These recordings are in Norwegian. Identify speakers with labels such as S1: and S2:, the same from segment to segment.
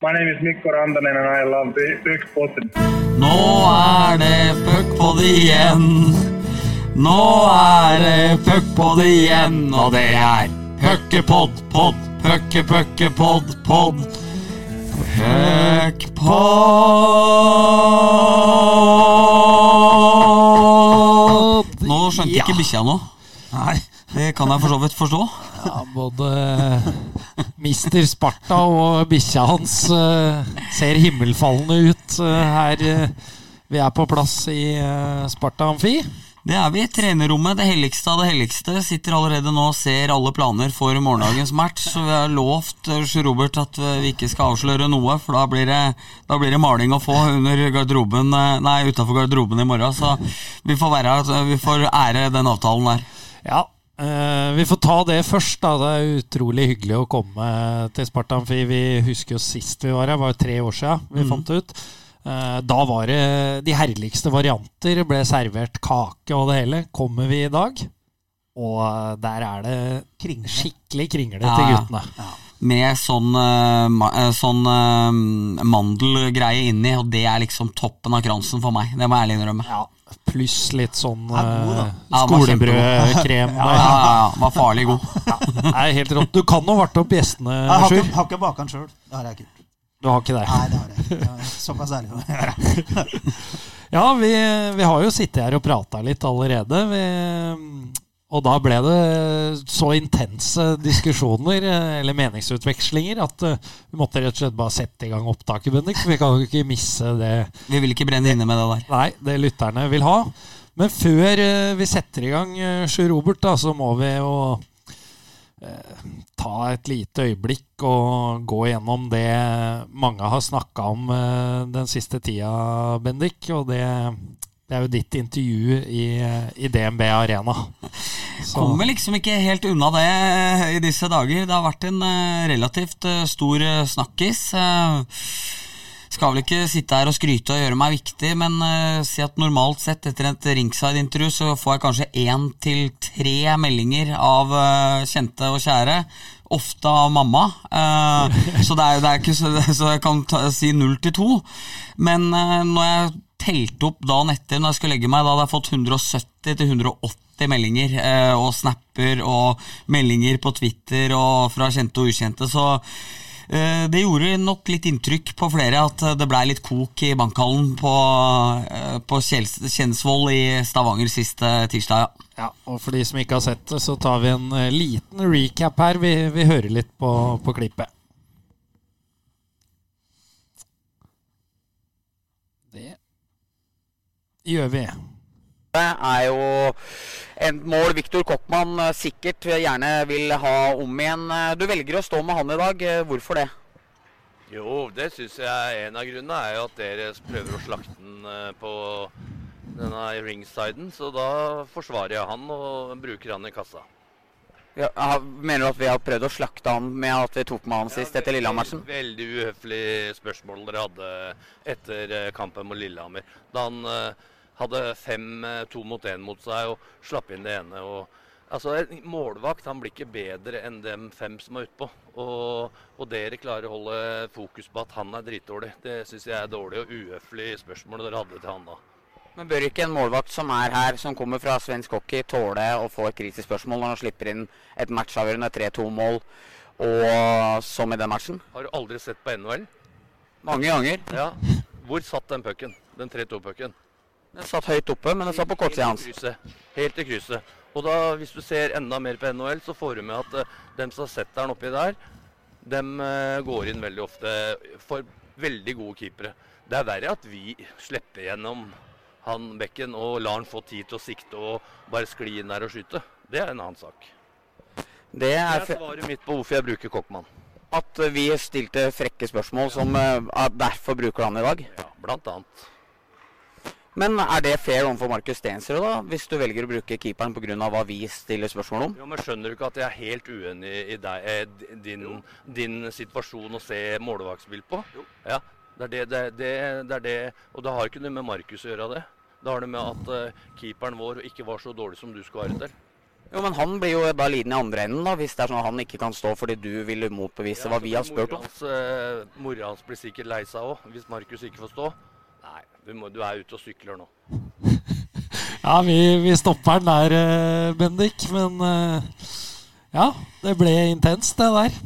S1: My name is Mikko Rantanen and I love Puckpodden.
S2: Nå er det puckpod igjen. Nå er det puckpod igjen, og det er puckepod, pod, pucke, pucke, pod, pod. Puckpod. Nå skjønte
S3: Ja.
S2: ikke bikkja noe. Nei, det kan jeg for så vidt forstå.
S3: Ja, både Mister Sparta og bikkja hans eh, ser himmelfallende ut eh, her. eh, vi er på plass i eh, Sparta Amfi.
S2: Det er vi. Trenerrommet, det helligste av det helligste, sitter allerede nå og ser alle planer for morgendagens match. Så vi har lovt eh, Robert at vi ikke skal avsløre noe, for da blir det, da blir det maling å få under garderoben eh, Nei, utafor garderoben i morgen. Så vi får, være, vi får ære den avtalen der.
S3: Ja, eh, vi får ta det først. da Det er utrolig hyggelig å komme til Spartan. For Vi husker jo sist vi var her, var jo tre år siden vi fant det ut. Eh, Da var det de herligste varianter. Ble servert kake og det hele. Kommer vi i dag, og eh, der er det skikkelig kringle til
S2: Ja.
S3: guttene.
S2: Med sånn, sånn mandelgreie inni, og det er liksom toppen av kransen for meg. Det må jeg ærlig innrømme.
S3: Ja, pluss litt sånn
S4: Ja,
S3: skolebrødkrem.
S2: Ja, ja, ja, var farlig god.
S3: Nei, helt rått. Du kan jo varte opp gjestene,
S4: Jeg har
S3: Sjur.
S4: ikke, har ikke baka den sjøl. Det har jeg ikke.
S3: Du har ikke det?
S4: Nei, det har jeg ikke. Såpass ærlig må jeg være.
S3: Ja, vi, vi har jo sittet her og prata litt allerede. Vi, og da ble det så intense diskusjoner, eh, eller meningsutvekslinger, at eh, vi måtte rett og slett bare sette i gang opptaket, Bendik. For vi kan jo ikke misse det
S2: Vi vil ikke brenne inne med det der.
S3: Nei, det lytterne vil ha. Men før eh, vi setter i gang, Sjur Robert, da, så må vi jo eh, ta et lite øyeblikk og gå gjennom det mange har snakka om eh, den siste tida, Bendik. Og det, det er jo ditt intervju i, i DNB Arena. Så,
S2: Kommer liksom ikke helt unna det eh, i disse dager. Det har vært en eh, relativt eh, stor snakkis. Skal vel ikke sitte her og skryte og gjøre meg viktig, men si at normalt sett etter et ringside-intervju så får jeg kanskje én til tre meldinger av kjente og kjære. Ofte av mamma. Uh, så det er, det er ikke så, så jeg kan ta, si null til to. Men uh, når jeg telte opp dagen etter, når jeg skulle legge meg, da hadde jeg fått 170 til 180 meldinger eh, og snapper og meldinger på Twitter og fra kjente og ukjente. Så eh, det gjorde nok litt inntrykk på flere at det blei litt kok i bankhallen på, eh, på Kjensvoll i Stavanger sist eh, tirsdag. Ja.
S3: ja, og for de som ikke har sett det, så tar vi en eh, liten recap her. Vi, vi hører litt på, på klippet. Det gjør vi.
S5: Det er jo et mål Viktor Koppmann eh, sikkert gjerne vil ha om igjen. Eh, Du velger å stå med han i dag. Eh, Hvorfor det?
S6: Jo, det syns jeg en av grunnene er jo at dere prøver å slakte den på denne ringsiden. Så da forsvarer jeg han og bruker han i kassa.
S5: Ja, mener du at vi har prøvd å slakte han med at vi tok med han sist etter Lillehammersen?
S6: Veldig uhøflig spørsmål dere hadde etter kampen mot Lillehammer. Da han hadde fem eh, to mot én mot seg og slapp inn det ene. og Altså, En målvakt han blir ikke bedre enn dem fem som er utpå. Og, og dere klarer å holde fokus på at han er dritdårlig. Det syns jeg er dårlig og uhøflig spørsmål dere hadde til han da.
S5: Men bør ikke en målvakt som er her, som kommer fra svensk hockey, tåle å få et kritisk spørsmål når han slipper inn et matchavgjørende 3-2-mål, og som i den matchen?
S6: Har du aldri sett på NHL?
S5: Mange ganger.
S6: Ja. Hvor satt den pucken? Den 3-2-pucken?
S5: Den satt høyt oppe, men den satt på kortsida hans.
S6: Helt i krysset. Og da, hvis du ser enda mer på NHL, så får du med at uh, dem som setter den oppi der, dem uh, går inn veldig ofte for veldig gode keepere. Det er verre at vi slipper gjennom han bekken og lar han få tid til å sikte og bare skli inn der og skyte. Det er en annen sak.
S5: Det
S6: Det
S5: er
S6: er svaret mitt på hvorfor jeg bruker Kokkmann.
S5: at vi stilte frekke spørsmål som uh, derfor bruker han i dag.
S6: Ja, blant annet.
S5: Men er det fair overfor Markus Stensrud, da, hvis du velger å bruke keeperen pga. hva vi stiller spørsmål om?
S6: Jo, men Skjønner du ikke at jeg er helt uenig i deg, eh, din, din situasjon å se målvaktsspill på? Jo. Ja, det er det, det, det, det er det. Og det har ikke noe med Markus å gjøre det. Det har det med at uh, keeperen vår ikke var så dårlig som du skulle være til.
S5: Jo, men han blir jo da lidende i andre enden, da, hvis det er sånn at han ikke kan stå fordi du vil motbevise hva vi har spurt om.
S6: Eh, mora hans blir sikkert lei seg òg, hvis Markus ikke får stå. Nei, du, må, du er ute og sykler nå.
S3: Ja, vi, vi stopper den der, eh, Bendik. Men eh, ja, det ble intenst, det der.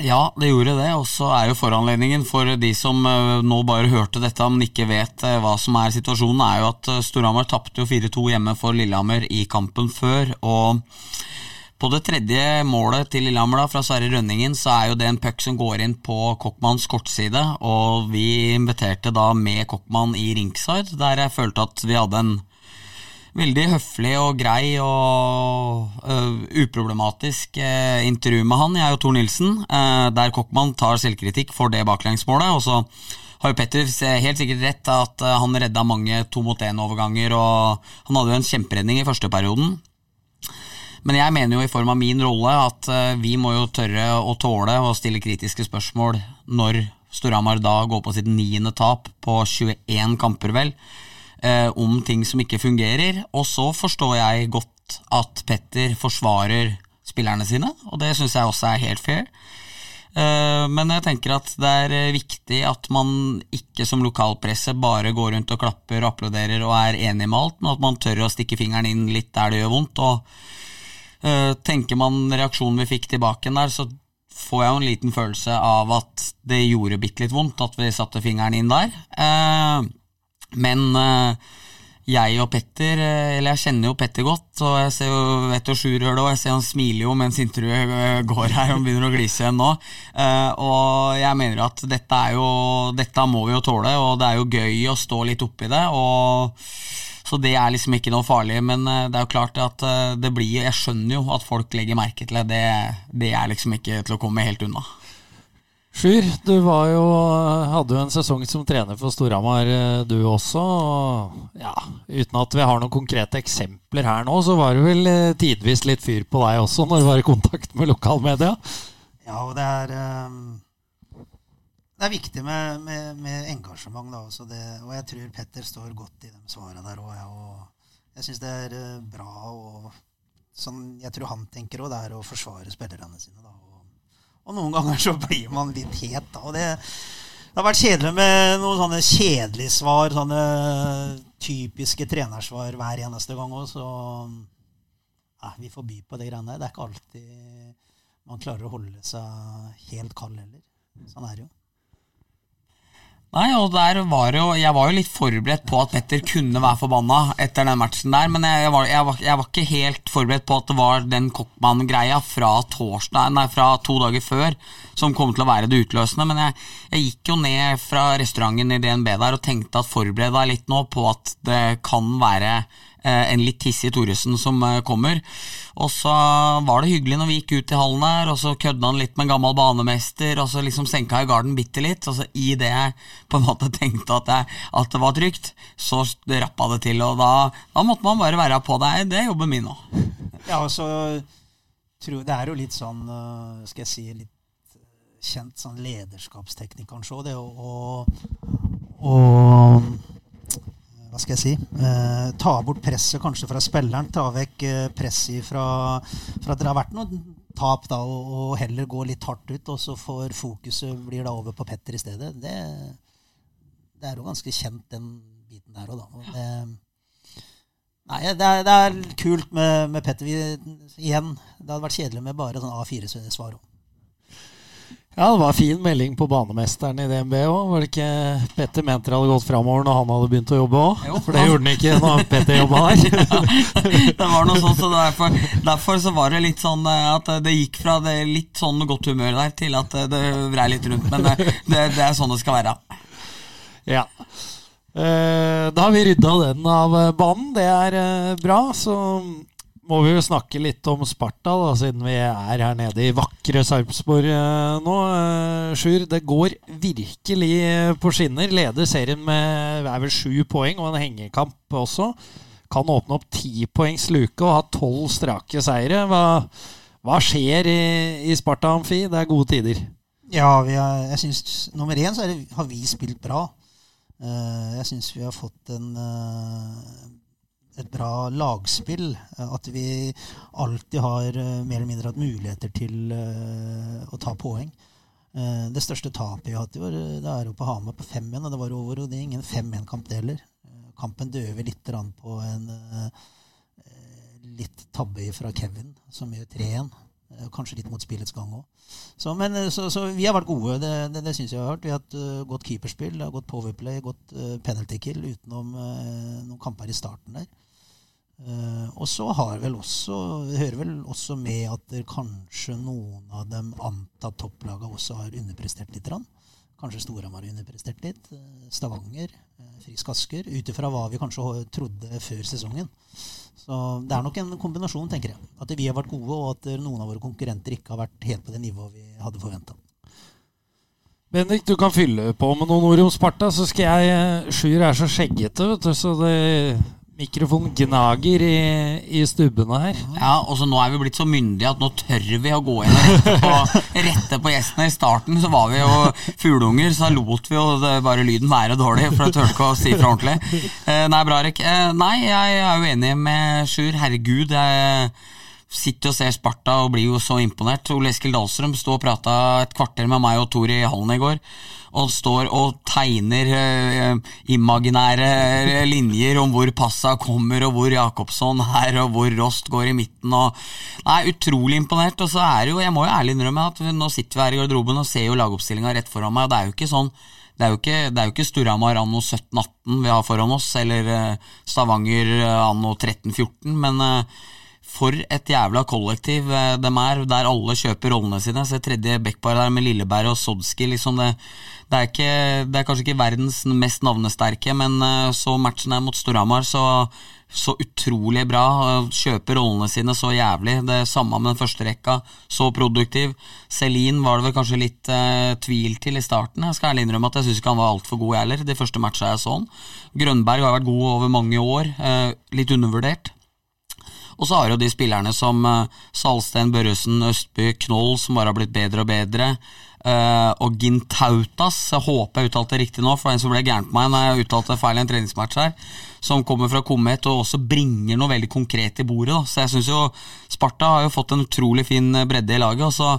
S2: Ja, det gjorde det. Og så er jo foranledningen for de som eh, nå bare hørte dette, men ikke vet hva som er situasjonen, er jo at Storhamar tapte jo 4-2 hjemme for Lillehammer i kampen før. og på det tredje målet til Lillehammer da, fra Sverre Rønningen, så er jo det en puck som går inn på Kokkmanns kortside, og vi inviterte da med Kokkmann i ringside, der jeg følte at vi hadde en veldig høflig og grei og uh, uproblematisk uh, intervju med han, jeg og Tor Nilsen, uh, der Kokkmann tar selvkritikk for det baklengsmålet. Og så har jo Petter helt sikkert rett at han redda mange to mot én-overganger, og han hadde jo en kjemperedning i første perioden. Men jeg mener jo i form av min rolle at øh, vi må jo tørre å tåle å stille kritiske spørsmål når Storhamar da går på sitt niende tap på 21 kamper, vel eh, om ting som ikke fungerer. Og så forstår jeg godt at Petter forsvarer spillerne sine, og det syns jeg også er helt fair. Eh, men jeg tenker at det er eh, viktig at man ikke som lokalpresse bare går rundt og klapper og applauderer og er enig med alt, men at man tør å stikke fingeren inn litt der det gjør vondt. og eh, Tenker man reaksjonen vi fikk tilbake der, så får jeg jo en liten følelse av at det gjorde bitte litt vondt at vi satte fingeren inn der. Eh, men uh, jeg og Petter, eller jeg kjenner jo Petter godt, og jeg ser jo, vet jo Sjur gjør det, òg. jeg ser han smiler jo mens intervjuet går her og begynner å glise igjen nå. og jeg mener at dette er jo Dette må vi jo tåle, og det er jo gøy å stå litt oppi det. og så det er liksom ikke noe farlig, men det er jo klart at det blir Jeg skjønner jo at folk legger merke til det. Det, det er liksom ikke til å komme helt unna.
S3: Sjur, du var jo, hadde jo en sesong som trener for Storhamar, eh, du også. Og Ja, uten at vi har noen konkrete eksempler her nå, så var det vel eh, tidvis litt fyr på deg også når du var i kontakt med lokalmedia?
S4: Ja, og det er um, Det er viktig med, med, med engasjement, da. Det, og jeg tror Petter står godt i de svarene der òg. Og jeg syns det er bra og sånn jeg tror han tenker òg, det er å forsvare spillerne sine. da og noen ganger så blir man litt het, da. Og det, det har vært kjedelig med noen sånne kjedelige svar, sånne typiske trenersvar hver eneste gang òg, så ja, vi får by på de greiene der. Det er ikke alltid man klarer å holde seg helt kald heller. Sånn er det jo.
S2: Nei, og der var jo, Jeg var jo litt forberedt på at Petter kunne være forbanna etter den matchen der, men jeg, var, jeg, var, jeg var, ikke helt forberedt på at det var den Koppmann-greia fra, fra to dager før som kom til å være det utløsende. Men jeg, gikk jo ned fra restauranten i DNB der og tenkte at forbered deg litt nå på at det kan være en litt hissig Thoresen som eh, kommer. Og så var det hyggelig når vi gikk ut i hallen her, og så kødda han litt med en gammel banemester, og så liksom senka jeg garden bitte litt. Og så i det jeg på en måte tenkte at, jeg, at det var trygt, så rappa det til. Og da, da måtte man bare være på deg. Det er jobben min nå.
S4: Ja, og så tror Det er jo litt sånn, eh, skal jeg si, litt kjent sånn lederskapsteknikk, kanskje det å hva skal jeg si eh, Ta bort presset kanskje fra spilleren. Ta vekk eh, presset fra, fra, at det har vært noe tap, da, og, og, heller gå litt hardt ut. Og så får fokuset blir da over på Petter i stedet. Det, det er jo ganske kjent, den biten der òg, da. Det, nei, det er, det er, kult med, med Petter. Vi, igjen, det hadde vært kjedelig med bare sånn A4-svar òg.
S3: Ja, det var fin melding på banemesteren i DNB òg. Var det ikke Petter mente det hadde gått framover når han hadde begynt å jobbe òg? For det gjorde han ikke når Petter jobba her.
S2: ja, det var noe sånt, så derfor, derfor, så var det litt sånn eh, at det gikk fra det litt sånn godt humør der til at det vrei litt rundt. Men det, det, det, er sånn det skal være.
S3: Ja. Eh, da har vi rydda den av banen. Det er eh, bra. Så må vi jo snakke litt om Sparta, da, siden vi er her nede i vakre Sarpsborg eh, nå. Eh, Sjur, det går virkelig på skinner. Leder serien med er vel sju poeng og en hengekamp også. Kan åpne opp ti poengs luke og ha tolv strake seire. Hva, hva skjer i, i, Sparta Amfi? Det er gode tider.
S4: Ja, er, jeg synes, nummer én så det, har vi spilt bra. Uh, jeg syns vi har fått en et bra lagspill. At vi alltid har eh, mer eller mindre hatt muligheter til eh, å ta poeng. Eh, Det største tapet vi har hatt i år, det er jo på Hamar på 5-1. Og det var overhodet ingen 5-1-kamp det heller. Eh, Kampen døver litt på en litt tabbe fra Kevin, som gjør 3-1. Eh, Kanskje litt mot spillets gang òg. Så, så, så vi har vært gode. Det, det, det syns jeg har hørt. Vi har hatt uh, godt keeperspill, godt powerplay, godt uh, penalty kill utenom uh, noen kamper i starten der. Eh, og så har vel også hører vel også med at kanskje noen av dem antatt topplaga også har underprestert litt. Kanskje Storhamar har underprestert litt. eh, Stavanger, eh, Frisk Asker. Ut ifra hva vi kanskje trodde før sesongen. Så det er nok en kombinasjon, tenker jeg. At vi har vært gode, og at noen av våre konkurrenter ikke har vært helt på det nivået vi hadde forventa.
S3: Bendik, du kan fylle på med noen ord om Sparta, så skal jeg Skyr er så skjeggete, vet du, så det mikrofonen gnager i, i stubbene her.
S2: Ja, og så nå er vi blitt så myndige at nå tør vi å gå inn og rette på, rette på gjestene. I starten så var vi jo fugleunger, så da lot vi jo det, bare lyden være dårlig, for jeg tør ikke å si fra ordentlig. Eh, nei, Brarek. Eh, nei, jeg er jo enig med Sjur. Herregud, jeg sitter og ser Sparta og blir jo så imponert. Ole Eskil Dahlstrøm sto og prata et kvarter med meg og Tor i hallen i går. Og står og tegner eh, imaginære linjer om hvor passa kommer, og hvor Jakobsson er, og hvor Rost går i midten. Og, nei, Utrolig imponert. Og så er det jo, jeg må jo ærlig innrømme at nå sitter vi her i garderoben og ser jo lagoppstillinga rett foran meg, og det er jo ikke sånn det er jo ikke, det er jo ikke Storhamar anno 1718 vi har foran oss, eller eh, Stavanger eh, anno 1314, men eh, for et jævla kollektiv de er, der alle kjøper rollene sine. Se tredje backpar der med Lilleberg og Sodski. Liksom det, det, er ikke, det er kanskje ikke verdens mest navnesterke, men eh, så matchen er mot Storhamar, så, så utrolig bra. eh, Kjøper rollene sine så jævlig. Det samme med den første rekka. Så produktiv. Celine var det vel kanskje litt eh, tvil til i starten. Jeg skal ærlig innrømme at jeg syns ikke han var altfor god, jeg heller. De første matcha jeg så han. Grønberg har vært god over mange år. eh, litt undervurdert. Og så har jo de spillerne som uh, Salsten, Børresen, Østby, Knoll, som bare har blitt bedre og bedre. Uh, og Gintautas, jeg håper jeg uttalte det riktig nå, for det var en som ble gærent på meg når jeg uttalte feil i en treningsmatch her, som kommer fra Komet og også bringer noe veldig konkret i bordet. Da. Så jeg syns jo Sparta har jo fått en utrolig fin eh, bredde i laget, og så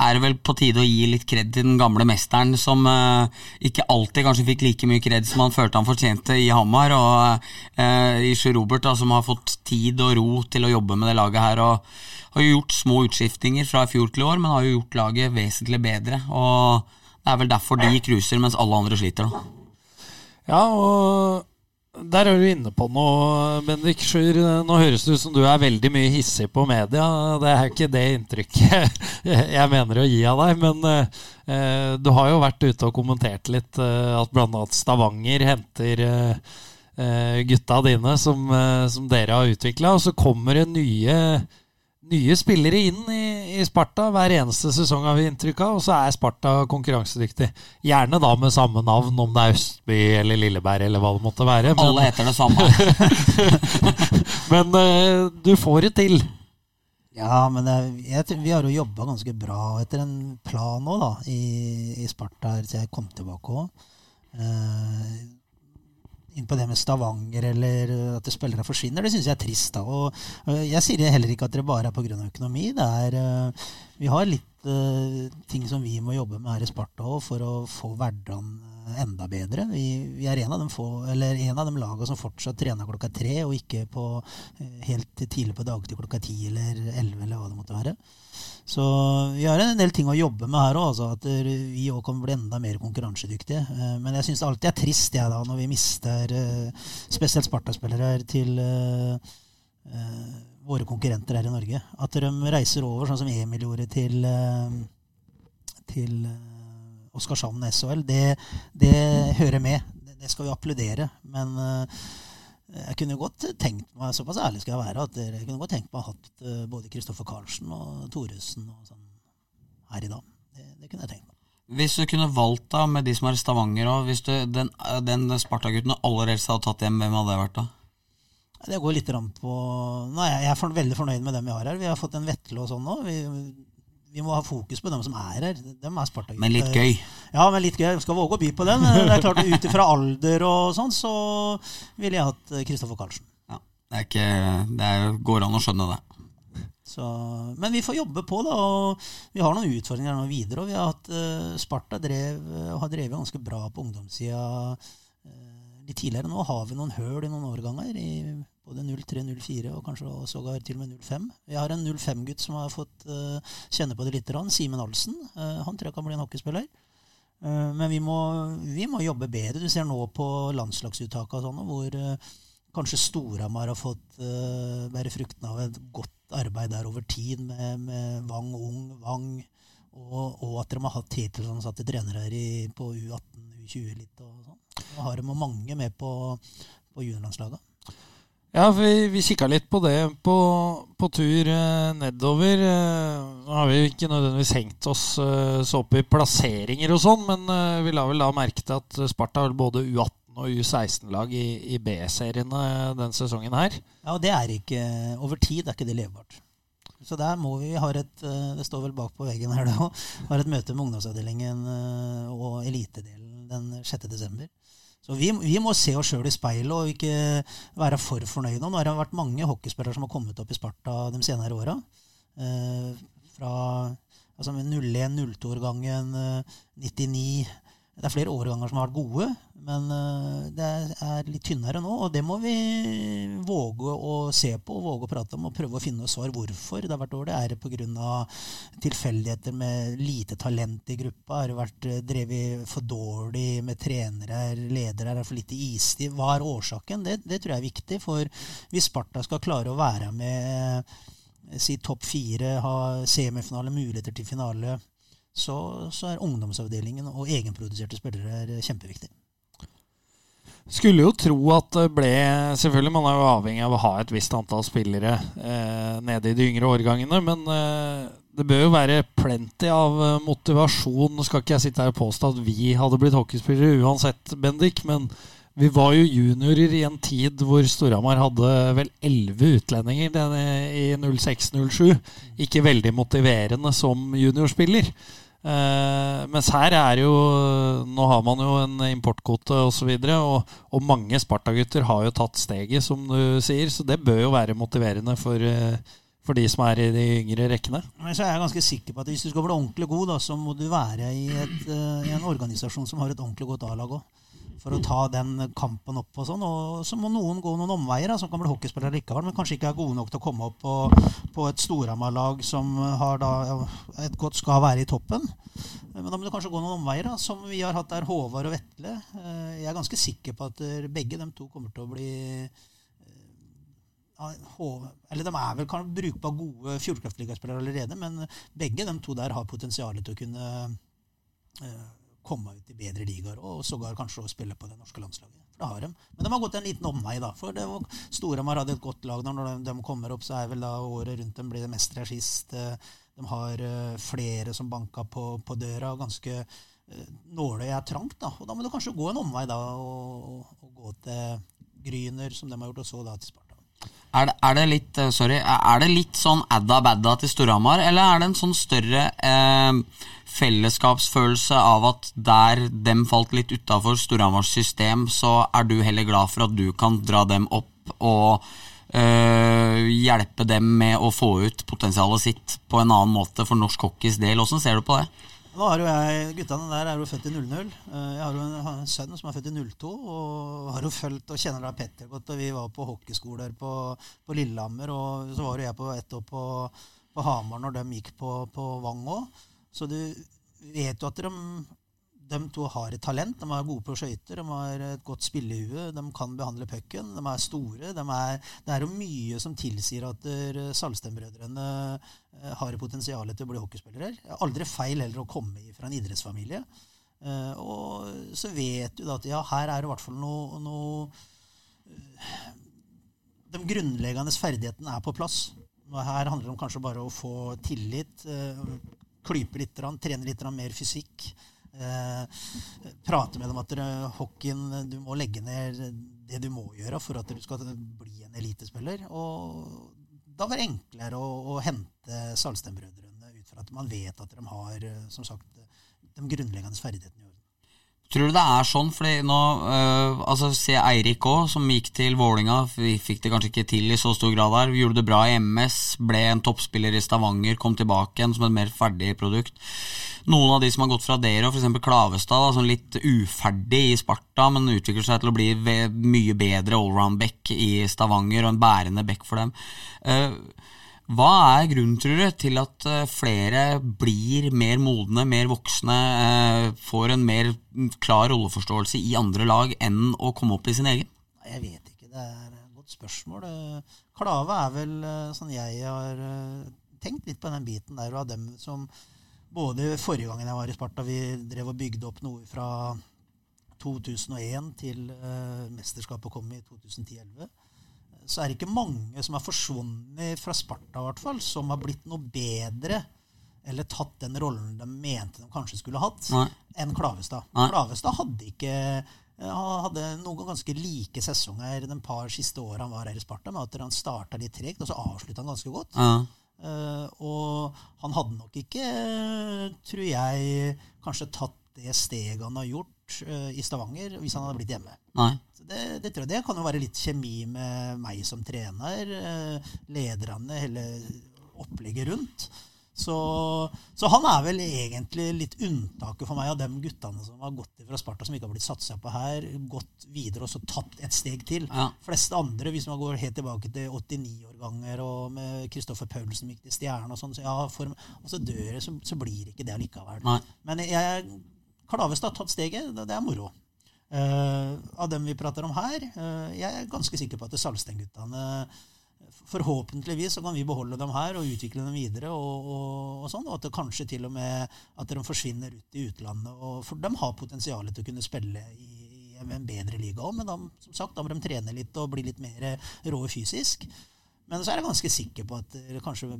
S2: er det vel på tide å gi litt kred til den gamle mesteren, som eh, ikke alltid kanskje fikk like mye kred som han følte han fortjente i Hamar, og eh, i Sjur Robert, da, som har fått tid og ro til å jobbe med det laget her. og har jo gjort små utskiftinger fra i fjor til i år, men har jo gjort laget vesentlig bedre. Og det er vel derfor de cruiser, mens alle andre sliter, da.
S3: Ja, og der er du inne på noe, Bendik Sjur. Nå høres det ut som du er veldig mye hissig på media. Det er ikke det inntrykket jeg mener å gi av deg. Men eh, du har jo vært ute og kommentert litt eh, at bl.a. Stavanger henter eh, eh, gutta dine som, eh, som dere har utvikla, og så kommer det nye nye spillere inn i, i Sparta hver eneste sesong, har vi inntrykk av. Og så er Sparta konkurransedyktig. Gjerne da med samme navn, om det er Østby eller Lilleberg eller hva det måtte være. Men,
S2: Alle heter det samme.
S3: men uh, du får det til.
S4: Ja, men det, er- jeg, vi har jo jobba ganske bra etter en plan nå, da, i, i Sparta siden så jeg kom tilbake òg. Eh, inn på det med Stavanger eller at det spillere forsvinner, det syns jeg er trist. da, og eh, Jeg sier heller ikke at det bare er pga. økonomi. det er, eh, Vi har litt uh, ting som vi må jobbe med her i Sparta for å få hverdagen enda bedre. Vi, vi er en av de få, dem laga som fortsatt trener klokka tre, og ikke på, eh, helt tidlig på dagtid klokka ti eller elleve, eller hva det måtte være. Så vi har en del ting å jobbe med her òg, altså, at eh, vi òg kan bli enda mer konkurransedyktige. Eh, Men jeg syns alltid er trist jeg, da, når vi mister spesielt Sparta-spillere til våre konkurrenter her i Norge. At de reiser over, sånn som Emil gjorde til, til Oskarshamn SHL, det, det hører med. Det, det skal vi applaudere. Men eh, jeg kunne godt tenkt meg, såpass ærlig skal jeg være, at jeg kunne godt tenkt meg å ha hatt eh, både Kristoffer Karlsen og Thoresen og sånn her i dag. Det, det kunne jeg tenkt meg.
S2: Hvis du kunne valgt da med de som er i Stavanger òg, hvis du, den, den Sparta-gutten aller helst hadde tatt hjem, hvem hadde det vært da?
S4: Det går litt på Nei, Jeg er for, veldig fornøyd med dem vi har her. Vi har fått en Vetle og sånn nå. Vi, vi må ha fokus på dem som er her. Dem er sparta
S2: Men litt gøy.
S4: Ja, men litt gøy. Skal våge å by på den. Det er klart Ut ifra alder og sånn, så ville jeg hatt Kristoffer Karlsen.
S2: Ja. Det, er ikke, det er, går an å skjønne det.
S4: Så, men vi får jobbe på, da. Og vi har noen utfordringer nå videre. Og vi har hatt uh, Sparta drev, uh, har drevet ganske bra på ungdomssida uh, litt tidligere. Nå har vi noen høl i noen årganger. I både 03, 04 og kanskje sågar til og med 05. Vi har en 05-gutt som har fått kjenne på det litt. Simen Alsen. han tror jeg kan bli en hockeyspiller. men vi må, vi må, jobbe bedre. Du ser nå på landslagsuttaket og sånn, hvor kanskje Storhamar har fått uh, bære fruktene av et godt arbeid der over tid med, med Wang Ung, Wang, og, og, at de har hatt tittelsansatte trenere i, på U18, U20 litt og sånn. Nå har de mange med på, på juniorlandslaget.
S3: Ja, vi, vi kikka litt på det på, på tur eh, nedover. Eh, nå har vi ikke nødvendigvis hengt oss eh, så opp i plasseringer og sånn, men vi la vel da merke til at Sparta har både U18 og U16-lag i, i B-seriene den sesongen her.
S4: Ja, og det er ikke Over tid er ikke det levbart. Så der må vi ha et Det står vel bak på veggen her, òg. Har et møte med ungdomsavdelingen og elitedelen den 6. desember. Så vi, vi må se oss sjøl i speilet og ikke være for fornøyde. Nå har det vært mange hockeyspillere som har kommet opp i Sparta de senere åra. Eh, fra altså 01-02-årgangen, 99 det er flere årganger som har vært gode, men eh, det er litt tynnere nå. Og det må vi våge å se på og våge å prate om og prøve å finne svar hvorfor det har vært dårlig. Er det pga. tilfeldigheter med lite talent i gruppa? Har det vært eh, drevet for dårlig med trenere, ledere? Er det for lite istid? Hva er årsaken? Det, det tror jeg er viktig. For hvis Sparta skal klare å være med eh, si topp fire, ha semifinale, muligheter til finale så, så er ungdomsavdelingen og egenproduserte spillere kjempeviktig.
S3: Skulle jo tro at det ble Selvfølgelig man er jo avhengig av å ha et visst antall spillere eh, nede i de yngre årgangene, men eh, det bør jo være plenty av eh, motivasjon. Nå skal ikke jeg sitte her og påstå at vi hadde blitt hockeyspillere uansett, Bendik, men vi var jo juniorer i en tid hvor Storhamar hadde vel elleve utlendinger i 06-07. Ikke veldig motiverende som juniorspiller. Uh, mens her er jo Nå har man jo en importkvote osv. Og, så og, og mange Sparta-gutter har jo tatt steget, som du sier. Så det bør jo være motiverende for, uh, for de som er i de yngre rekkene.
S4: Men så er jeg ganske sikker på at Hvis du skal bli ordentlig god, da, så må du være i, et, uh, i en organisasjon som har et ordentlig godt A-lag òg for å ta den kampen opp. Og sånn, og så må noen gå noen omveier, da, som kan bli hockeyspillere likevel, men kanskje ikke er gode nok til å komme opp på, på et Storhamar-lag som har da, et godt skal være i toppen. Men da må du kanskje gå noen omveier, da, som vi har hatt der Håvard og Vetle. Eh, jeg er ganske sikker på at begge de to kommer til å bli eh, eller De er vel kan brukbare, gode Fjordkraftligaspillere allerede, men begge de to der har potensial til å kunne eh, komme ut i bedre ligaer og sågar kanskje å spille på det norske landslaget. For det har de. Men de har gått en liten omvei, da. For det var, Storhamar hadde et godt lag. Når de, de, kommer opp, så er vel da året rundt dem blir det mest regist. De har uh, flere som banka på, på døra. Ganske uh, Nåløyet er trangt, da. Og da må du kanskje gå en omvei da, og, og gå til Gryner, som de har gjort, og så da til Sparta.
S2: Er det, er det, litt eh, sorry, er det litt sånn adda-badda til Storhamar, eller er det en sånn større eh, fellesskapsfølelse av at der dem falt litt utafor Storhamars system, så er du heller glad for at du kan dra dem opp og eh, hjelpe dem med å få ut potensialet sitt på en annen måte for norsk hockeys del. Åssen ser du på det?
S4: Nå har jo jeg, Guttene der er jo født i 00. Eh, jeg har jo en, en sønn som er født i 02. Og har jo fulgt og kjenner da Petter godt. og Vi var på hockeyskoler på, på Lillehammer. Og så var jo jeg på ett år på, på Hamar når de gikk på, på Vang òg. Så du vet jo at de, de to har et talent. De er gode på skøyter, de har et godt spillehue, de kan behandle pucken, de er store. De er, det er jo mye som tilsier at Salstem-brødrene eh, har potensial til å bli hockeyspillere. Aldri feil heller å komme fra en idrettsfamilie. Uh, og så vet du da at ja, her er det i hvert fall noe, noe De grunnleggende ferdighetene er på plass. Her handler det om kanskje bare å få tillit. Klype litt, trene litt mer fysikk. Eh, prate med dem at hockeyen Du må legge ned det du må gjøre for at du skal bli en elitespiller. Og da var det enklere å, å hente Salstenbrødrene ut fra at man vet at de har som sagt, de grunnleggende ferdighetene.
S2: Tror du det er sånn? Fordi nå øh, altså Se Eirik òg, som gikk til Vålinga. Vi fikk det kanskje ikke til i så stor grad der. Gjorde det bra i MS, ble en toppspiller i Stavanger, kom tilbake igjen som et mer ferdig produkt. Noen av de som har gått fra dere, f.eks. Klavestad, da, som litt uferdig i Sparta, men utvikler seg til å bli mye bedre allround-back i Stavanger, og en bærende back for dem. Uh, hva er grunnen, tror du, til at eh, flere blir mer modne, mer voksne, eh, får en mer klar rolleforståelse i andre lag enn å komme opp i sin egen?
S4: Jeg vet ikke. Det er et godt spørsmål. Klave er vel sånn jeg har tenkt litt på den biten der, og av dem som både forrige gangen jeg var i Sparta, vi drev og bygde opp noe fra 2001 til mesterskapet kom i 2010-2011 så er det ikke mange som har forsvunnet fra Sparta, i hvert fall, som har blitt noe bedre eller tatt den rollen de mente de kanskje skulle hatt, Nei. enn Klavestad. Nei. Klavestad hadde ikke hadde noen ganske like sesonger de par siste åra han var her i Sparta, med at han starta litt tregt, og så avslutta han ganske godt. Ja. Uh, og han hadde nok ikke, tror jeg, kanskje tatt det steget han har gjort uh, i Stavanger, hvis han hadde blitt hjemme. Det, det, tror jeg det kan jo være litt kjemi med meg som trener, eh, lederne, hele opplegget rundt. Så, så, han er vel egentlig litt unntaket for meg av de guttene som har gått fra Sparta, som ikke har blitt satsa på her, gått videre og så tatt et steg til. Ja. fleste andre, hvis man går helt tilbake til 89-årganger og med Kristoffer Paulsen gikk til Stjernen og sånn, så ja, for, og så dør det, så, så blir ikke det allikevel. Nei. Men jeg, Klavestad har tatt steget. Det, er moro. Uh, av dem vi prater om her, uh, jeg er ganske sikker på at Salsten-guttene Forhåpentligvis så kan vi beholde dem her og utvikle dem videre. Og, og, og sånn, og at det kanskje til og med at de forsvinner ut i utlandet. Og, for de har potensial til å kunne spille i, i en bedre liga òg, men da, som sagt, da må de trene litt og bli litt mer rå fysisk. Men så er jeg ganske sikker på at kanskje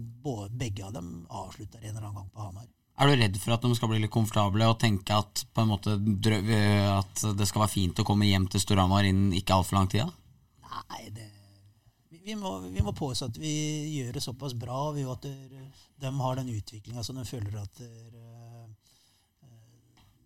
S4: begge av dem avslutter en eller annen gang på Hamar.
S2: Er du redd for at de skal bli litt komfortable og tenke at, på en måte, at det skal være fint å komme hjem til Storhamar innen ikke altfor lang tid?
S4: Nei, det, vi, må, vi må påse at vi gjør det såpass bra. Vi, at de har den utviklinga som de føler at eh,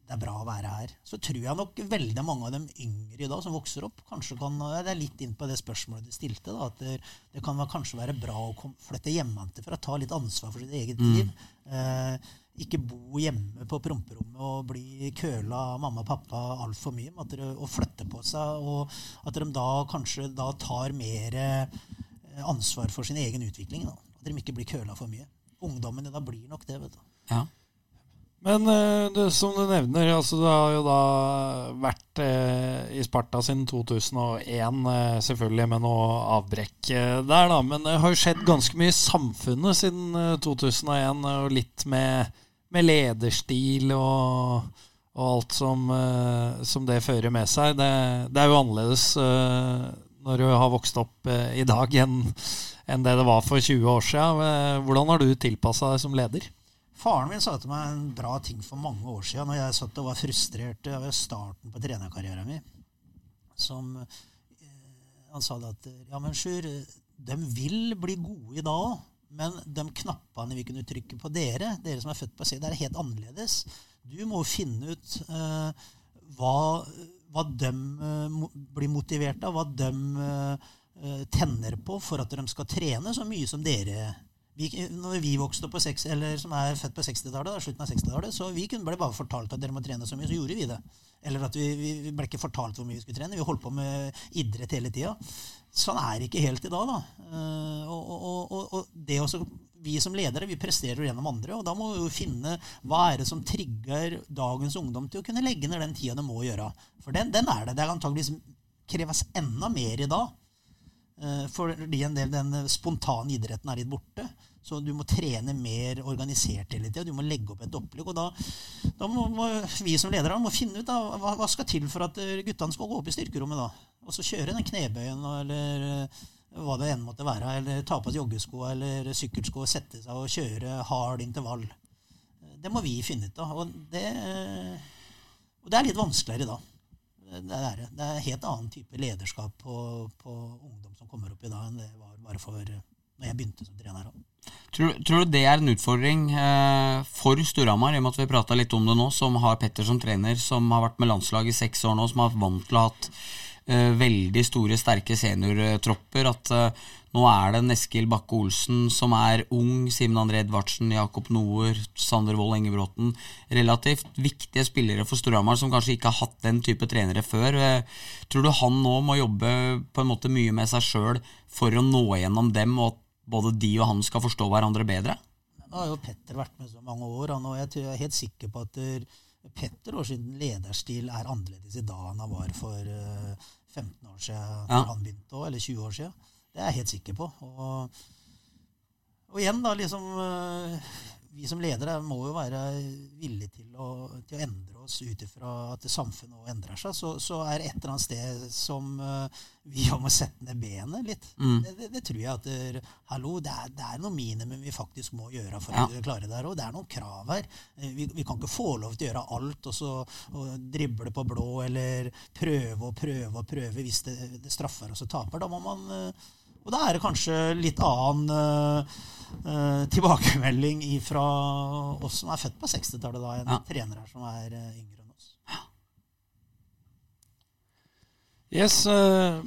S4: det er bra å være her. Så tror jeg nok veldig mange av dem yngre i dag som vokser opp, kanskje kan Det er litt inn på det spørsmålet du stilte. Da, at det, det kan kanskje være bra å flytte hjemmefra ta litt ansvar for sitt eget liv. Mm. Eh, ikke bo hjemme på promperommet og bli køla av mamma og pappa altfor mye. At dere, og flytte på seg. Og at de da kanskje da tar mer eh, ansvar for sin egen utvikling. Da. At de ikke blir køla for mye. Ungdommene da blir nok det. vet du.
S3: Ja. Men eh, det, som du nevner, altså du har jo da vært eh, i Sparta siden 2001, eh, selvfølgelig med noe avbrekk eh, der, da. Men det har jo skjedd ganske mye i samfunnet siden 2001, og litt med med lederstil og, og alt som, uh, som, det fører med seg. Det, det er jo annerledes uh, når du har vokst opp uh, i dag enn, enn det det var for 20 år siden. Hvordan har du tilpassa deg som leder?
S4: Faren min sa til meg en bra ting for mange år siden når jeg satt og var frustrert over starten på trenerkarrieren min. Som Han sa det at ja, men Sjur, de vil bli gode i dag òg. Men de knappene vi kunne trykke på dere, dere som er født på C, det er helt annerledes. Du må finne ut uh, hva, hva de uh, blir motivert av, hva de uh, tenner på for at de skal trene så mye som dere vi, når vi vokste på seks, eller som er født på 60-tallet, slutten av 60-tallet, så vi kunne ble bare fortalt at dere må trene så mye, så gjorde vi det. Eller at vi, vi ble ikke fortalt hvor mye vi skulle trene. Vi holdt på med idrett hele tida. Sånn er det ikke helt i dag. da. Uh, og, og, og, og, det også, Vi som ledere vi presterer gjennom andre, og da må vi jo finne hva er det som trigger dagens ungdom til å kunne legge ned den tida de må gjøre. For den, den er det. Det er antageligvis kreves enda mer i dag. Uh, fordi en del den spontane idretten er litt borte. Så du må trene mer organisert hele tida. Du må legge opp et opplegg. Og da, da må, må, vi som ledere må finne ut da, hva, hva skal til for at guttene skal gå opp i styrkerommet. da og så kjøre den knebøyen eller eh, hva det enn måtte være. Eller ta på seg joggesko eller sykkelsko og sette seg og kjøre hard intervall. Det må vi finne ut av. Og det, og det er litt vanskeligere da. Det er, det er helt annen type lederskap på, på, ungdom som kommer opp i dag, enn det var bare for når jeg begynte som trener.
S2: Tror, tror, du det er en utfordring eh, for Storhamar, i og med at vi prata litt om det nå, som har Petter som trener, som har vært med landslaget i seks år nå, som har vant til å ha hatt veldig store, sterke seniortropper, at eh, nå er det Eskil Bakke Olsen som er ung, Simen André Edvardsen, Jakob Noer, Sander Wold Engebråten. Relativt viktige spillere for Storhamar som kanskje ikke har hatt den type trenere før. Eh, tror du han nå må jobbe på en måte mye med seg sjøl for å nå gjennom dem, og at både de og han skal forstå hverandre bedre?
S4: Nå har jo Petter vært med så mange år, og jeg er helt sikker på at Petter og sin lederstil er annerledes i dag enn han var for 15 eh, år siden, ja. han begynte, eller 20 år siden. Det er jeg helt sikker på. Og, og igjen, da, liksom eh, Vi som ledere må jo være villige til å, til å endre oss ut ifra at samfunnet òg endrer seg, så, så, er et eller annet sted som uh, vi må sette ned benet litt. Mm. Det, det, det, tror jeg at der, Hallo, det er, det er, noe minimum vi faktisk må gjøre for ja. å klare det her. Og det er noen krav her. Eh, vi, vi, kan ikke få lov til å gjøre alt og så og drible på blå eller prøve og prøve og prøve hvis det, det straffer oss og taper. Da må man uh, og da er det kanskje litt annen uh, uh, tilbakemelding fra oss som er født på 60-tallet, da, enn ja. trenere som er uh, yngre enn oss.
S3: Yes,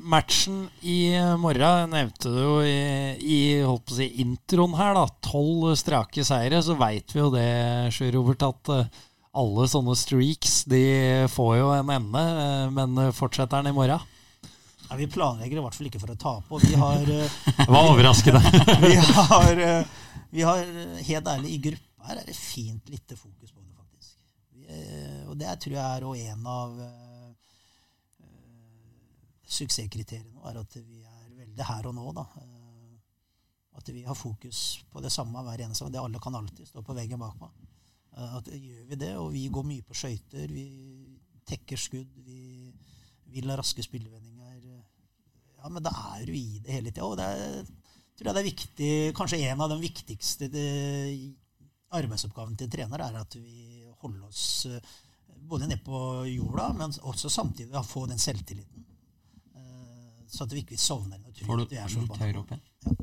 S3: matchen i morgen nevnte du jo i, i holdt på å si, introen her. da, Tolv strake seire. Så veit vi jo det, Sjø Robert, at alle sånne streaks de får jo en ende. Men fortsetter den i morgen?
S4: Ja, vi planlegger i hvert fall ikke for å tape. Vi har
S3: eh, Det var overraskende.
S4: vi, har, eh, vi har eh, helt ærlig i gruppa her er det fint lite fokus på det, faktisk. Vi, og det tror jeg er også en av suksesskriteriene. er At vi er veldig her og nå. da. At vi har fokus på det samme hver eneste gang. Det alle kan alltid stå på veggen bak meg. At Gjør vi det, og vi går mye på skøyter, vi tekker skudd, vi vil ha raske spillevendinger ja, men da er du i det hele tida. Og det er, tror jeg det er viktig, kanskje en av de viktigste arbeidsoppgavene til trener er at vi holder oss eh, både ned på jorda, men også samtidig få den selvtilliten. Eh, så at vi ikke sovner
S2: Får du litt høyere opp igjen? Ja.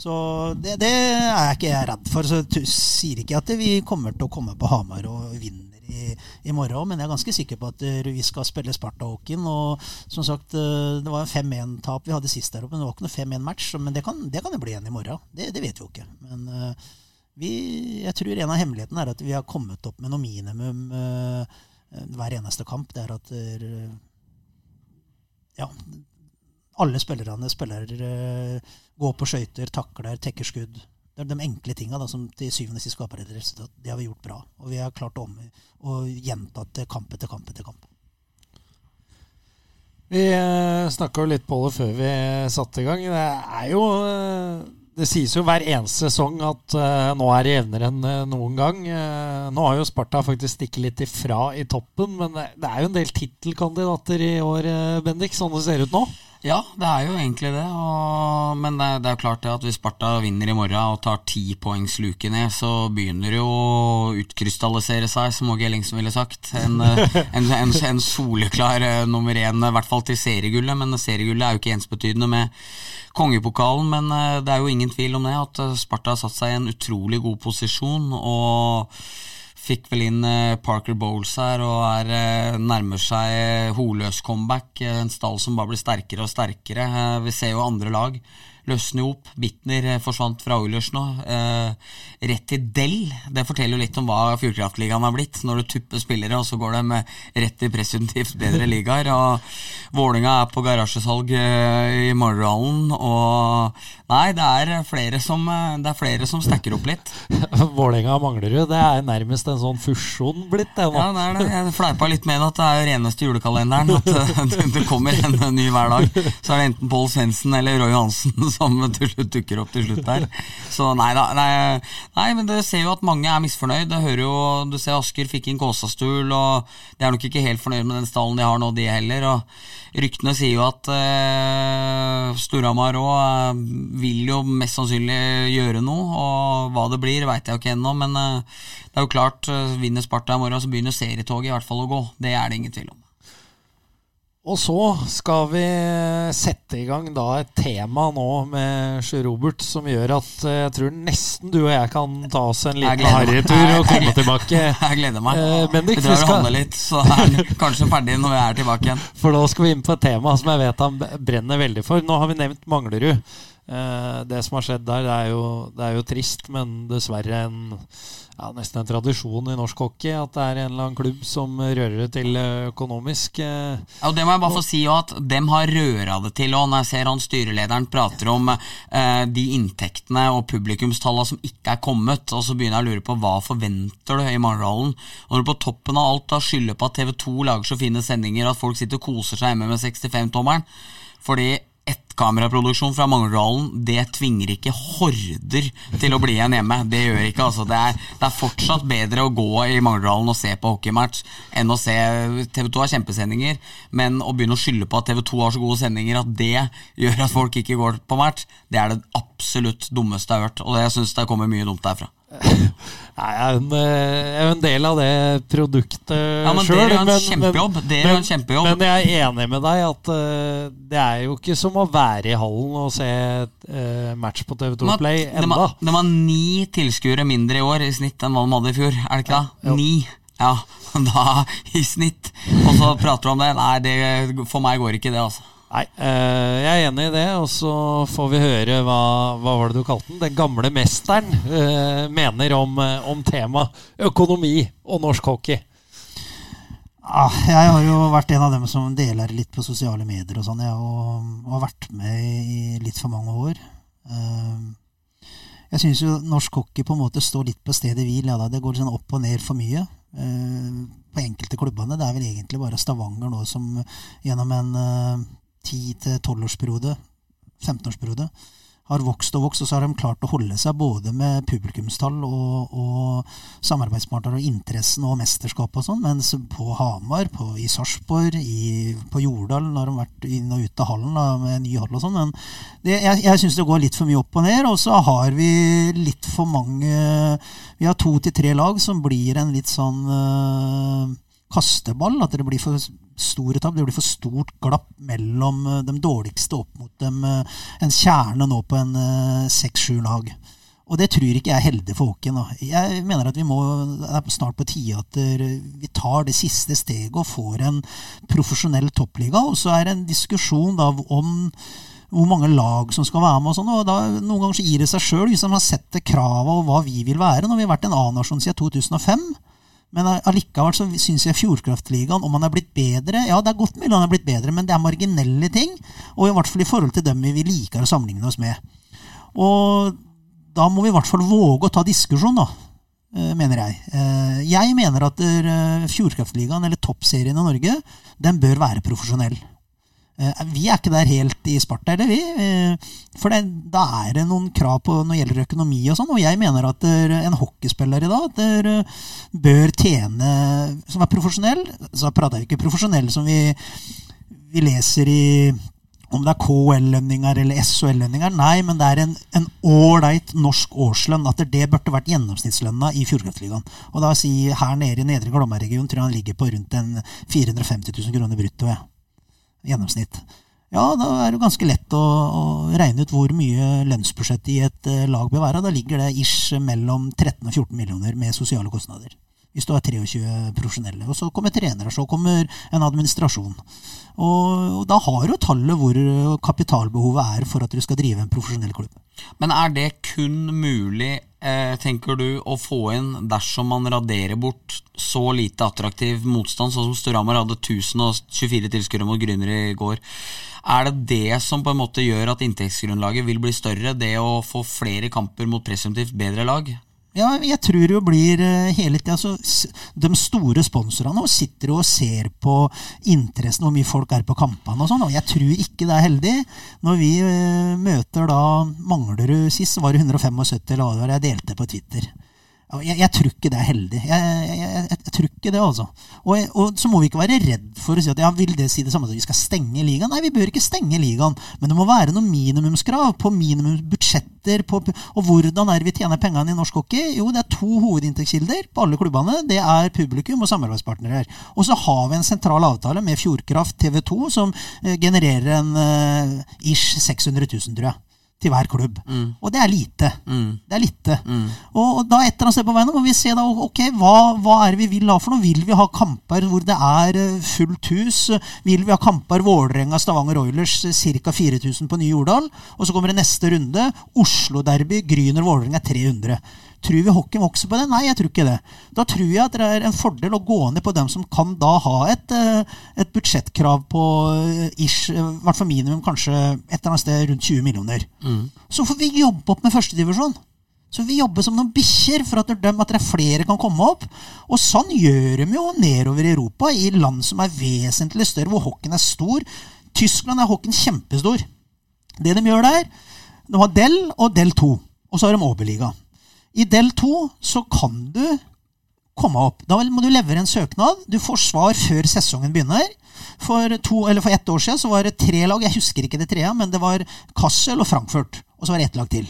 S4: Så det, det, er ikke redd for. Så jeg sier ikke at vi kommer til å komme på Hamar og vinne i, i, morgen. Men jeg er ganske sikker på at uh, vi skal spille Sparta-hockeyen. Og som sagt, uh, det var en 5-1-tap vi hadde sist der oppe. Men det var ikke noe 5-1-match. Men det kan, det kan det bli igjen i morgen. Det, det, vet vi jo ikke. Men uh, vi, jeg tror en av hemmelighetene er at vi har kommet opp med noe minimum hver eneste kamp. Det er at ja, alle spillerne spiller, går på skøyter, takler, tekker skudd. Det er de enkle tinga som til syvende og sist skaper et resultat. Det har vi gjort bra. Og vi har klart å, å gjenta det kamp etter kamp etter kamp.
S3: Vi snakka jo litt på det før vi satte i gang. Det er jo eh, Det sies jo hver eneste sesong at nå er det jevnere enn noen gang. Nå har jo Sparta faktisk stikket litt ifra i toppen, men det, det er jo en del tittelkandidater i år, Bendik, sånn det ser ut nå?
S2: Ja, det er jo egentlig det. Og, men det, det er jo klart det at hvis Sparta vinner i morgen og tar ti poengs luke ned, så begynner det jo å utkrystallisere seg, som Åge Ellingsen ville sagt. En, en, en, en soleklar uh, nummer én, i hvert fall til seriegullet. Men seriegullet er jo ikke ensbetydende med kongepokalen. Men uh, det er jo ingen tvil om det, at eh, Sparta har satt seg i en utrolig god posisjon. og Fikk vel inn eh, Parker Bowles her og er, eh, nærmer seg eh, holøs comeback. En stall som bare blir sterkere og sterkere. Vi ser jo andre lag løsne opp. Bitner eh, forsvant fra Oilers nå. Eh, rett til Dell. Det forteller jo litt om hva Fjordkraftligaen har blitt. Når du tupper spillere, og så går de rett til presumptivt bedre ligaer. Og Vålinga er på garasjesalg eh, i Mardalen. Og nei, det er flere som, eh, det er flere som stacker opp litt.
S3: Vålinga Manglerud, det er nærmest en sånn fusjon blitt, det
S2: nå. Ja, det er det. Jeg fleipa litt med at det er reneste julekalenderen. At det kommer en ny hver dag. Så er det enten Pål Svendsen eller Roy Hansen som til slutt dukker opp til slutt der. Så nei da. Nei, nei, men det ser jo at mange er misfornøyd. Det hører jo, Du ser Asker fikk inn Kåsastul, og de er nok ikke helt fornøyd med den stallen de har nå, de heller. og Ryktene sier jo at eh, Storhamar òg uh, vil jo mest sannsynlig gjøre noe, og hva det blir, veit jeg jo ikke ennå. Men eh, det er jo klart, uh, vinner Sparta i morgen, så begynner serietoget i hvert fall å gå. Det er det ingen tvil om.
S3: Og så skal vi sette i gang da et tema nå med Sjø Robert som gjør at eh, jeg tror nesten du og jeg kan ta oss en liten harrytur og komme tilbake.
S2: Jeg gleder meg.
S3: Eh, Bendik,
S2: vi
S3: skal-
S2: litt, så er kanskje ferdig når vi er tilbake igjen.
S3: For da skal vi inn på et tema som jeg vet han brenner veldig for. Nå har vi nevnt Manglerud. Eh, Det som har skjedd der, det er jo, det er jo trist, men dessverre en, ja, nesten en tradisjon i norsk hockey at det er en eller annen klubb som rører det til eh, økonomisk. eh.
S2: Ja, og det må jeg bare få si at dem har røra det til. Og når jeg ser han styrelederen prater om eh, de inntektene og publikumstallene som ikke er kommet, og så begynner jeg å lure på hva forventer du i Mangerdalen? Når du på toppen av alt da skylder på at TV 2 lager så fine sendinger at folk sitter og koser seg hjemme med 65-tommeren fordi ettkameraproduksjon fra Mangerdalen det tvinger ikke horder til å bli igjen hjemme. Det gjør ikke, altså. Det er, det er fortsatt bedre å gå i Mangerdalen og se på hockeymatch enn å se TV 2 har kjempesendinger, men å begynne å skylde på at TV 2 har så gode sendinger at det gjør at folk ikke går på match, det er det absolutt dummeste jeg har hørt. Og jeg syns det kommer mye dumt derfra.
S3: Nei, jeg er en, eh, jeg er en del av det produktet
S2: Ja, men
S3: sjøl.
S2: er jo en kjempejobb.
S3: Men jeg er enig med deg at uh, det er jo ikke som å være i hallen og se uh, match på TV2
S2: De har-
S3: Play enda.
S2: Det De har ni tilskuere mindre i år i snitt enn hva de hadde i fjor. Er det ikke det?
S3: Ja,
S2: Ni. Ja, da i snitt. Og så prater du om det. Nei, det, for meg går ikke det, altså.
S3: Nei, eh, jeg er enig i det, og så får vi høre hva, hva var det du kalte den? Den gamle mesteren uh, mener om, eh, om temaet økonomi og norsk hockey.
S4: Ah, jeg har jo vært en av dem som deler litt på sosiale medier og sånn, jeg, og, og har vært med i litt for mange år. Uh, Jeg syns jo norsk hockey på en måte står litt på stedet hvil. Ja, det går sånn opp og ned for mye. uh, På enkelte klubbene. Det er vel egentlig bare Stavanger nå som gjennom en eh, 10-12-årsperiode, 15-årsperiode, har vokst og vokst, og så har de klart å holde seg både med publikumstall og, og samarbeidspartnere og interessen og mesterskap og sånn, mens på Hamar, på, i Sarpsborg, på Jordal, har de vært inn og ut av hallen da, med ny hall og sånn, men det, jeg, jeg syns det går litt for mye opp og ned, og så har vi litt for mange Vi har to til tre lag som blir en litt sånn øh, kasteball, at det blir for store tap. Det blir for stort glapp mellom øh, de dårligste opp mot dem, øh, en kjerne nå på en øh, seks-sju lag. Og det tror ikke jeg er heldig for hockeyen. Jeg mener at vi må, det er snart på tide at vi tar det siste steget og får en profesjonell toppliga. Og så er det en diskusjon da om hvor mange lag som skal være med. og sånn, og da Noen ganger så gir det seg sjøl, hvis man har sett det kravet og hva vi vil være. Når vi har vært en A-nasjon siden 2005. Men allikevel så syns jeg Fjordkraftligaen, om han er blitt bedre Ja, det er godt mulig han er blitt bedre, men det er marginelle ting. Og i hvert fall i forhold til dem vi liker å sammenligne oss med. Og da må vi i hvert fall våge å ta diskusjon, da. eh, Mener jeg. Eh, Jeg mener at eh, Fjordkraftligaen, eller toppserien i Norge, den bør være profesjonell. Eh, Vi er ikke der helt i Sparta, eller vi. Eh, For det, da er det noen krav på når det gjelder økonomi og sånn. Og jeg mener at eh, en hockeyspiller i dag der, bør tjene Som er profesjonell. Så prater jeg ikke profesjonell som vi, vi leser i om det er KL-lønninger eller SHL-lønninger. Nei, men det er en, ålreit norsk årslønn. At det burde vært gjennomsnittslønna i Fjordkraftligaen. Og da si her nede i Nedre Glomma-regionen tror jeg han ligger på rundt en 450 000 kroner brutto. Ja. Gjennomsnitt. Ja, da er det ganske lett å, å regne ut hvor mye lønnsbudsjettet i et eh, lag bør være. Da ligger det ish mellom 13 og 14 millioner med sosiale kostnader. Hvis du har 23 profesjonelle. Og så kommer trenere, så kommer en administrasjon. Og, og da har du tallet hvor kapitalbehovet er for at du skal drive en profesjonell klubb.
S2: Men er det kun mulig, eh, tenker du, å få inn dersom man raderer bort så lite attraktiv motstand, sånn som Storhamar hadde 1024 tilskuere mot Grüner i går? Er det det som på en måte gjør at inntektsgrunnlaget vil bli større? Det å få flere kamper mot presumptivt bedre lag?
S4: Ja, jeg tror det blir eh, hele tida så De store sponsorene sitter og ser på interessen, hvor mye folk er på kampene og sånn, og jeg tror ikke det er heldig. Når vi eh, møter da Manglerud sist, var det 175, eller hva det var jeg delte på Twitter. Jeg, jeg tror ikke det er heldig. Jeg, jeg, jeg, tror ikke det, altså. Og, og så må vi ikke være redd for å si at ja, vil det si det samme at vi skal stenge ligaen? Nei, vi bør ikke stenge ligaen. Men det må være noen minimumskrav på minimumsbudsjetter. Og hvordan er det vi tjener pengene i norsk hockey? Jo, det er to hovedinntektskilder på alle klubbene. Det er publikum og samarbeidspartnere. Og så har vi en sentral avtale med Fjordkraft TV 2 som eh, genererer en uh, ish 600 000, tror jeg. Til hver klubb. Og det er lite. Det er lite. Og, og da etter å se på veien må vi se da, ok, hva, hva er det vi vil ha for noe? Vil vi ha kamper hvor det er eh, fullt hus? Vil vi ha kamper Vålerenga, Stavanger Oilers, ca. 4000 på Nye Jordal? Og så kommer det neste runde. Oslo-derby, Gryner Vålerenga 300. Tror vi hockeyen vokser på det? Nei, jeg tror ikke det. Da tror jeg at det er en fordel å gå ned på dem som kan da ha et, eh, et budsjettkrav på eh, ish, eh, i hvert fall minimum kanskje et eller annet sted rundt 20 millioner. Så får vi jobbe opp med førstedivisjon. Så vi jobber som noen bikkjer for at, de, at det er flere kan komme opp. Og sånn gjør de jo nedover i Europa, i land som er vesentlig større, hvor hockeyen er stor. Tyskland er hockeyen kjempestor. Det de gjør der De har Del og Del 2, og så har de Oberliga. I Del 2 så kan du komme opp. Da må du levere en søknad. Du får svar før sesongen begynner. For, to, for ett år siden så var det tre lag. Jeg husker ikke det trea, men det var Kassel og Frankfurt. Og så var det ett lag til.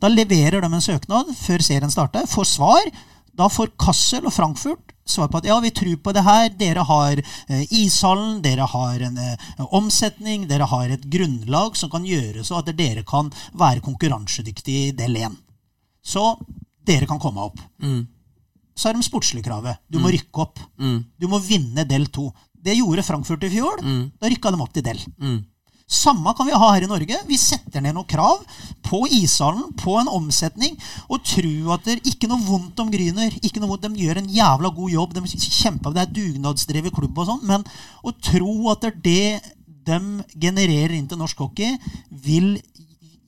S4: Da leverer de en søknad før serien starter, får svar. Da får Kassel og Frankfurt svar på at ja, vi tror på det her. Dere har eh, ishallen, dere har en eh, omsetning, dere har et grunnlag som kan gjøre så at dere kan være konkurransedyktige i del 1. Så dere kan komme opp. Så er de sportslige kravet. Du må rykke opp. Du må vinne del 2. Det gjorde Frankfurt i fjor. Da rykka de opp til del. Samme kan vi ha her i Norge. Vi setter ned noen krav på ishallen, på en omsetning, og tro at det er ikke noe vondt om Gryner. Ikke noe vondt, De gjør en jævla god jobb. De kjemper, Det er dugnadsdrevet klubb og sånn. Men å tro at det er det de genererer inn til norsk hockey, vil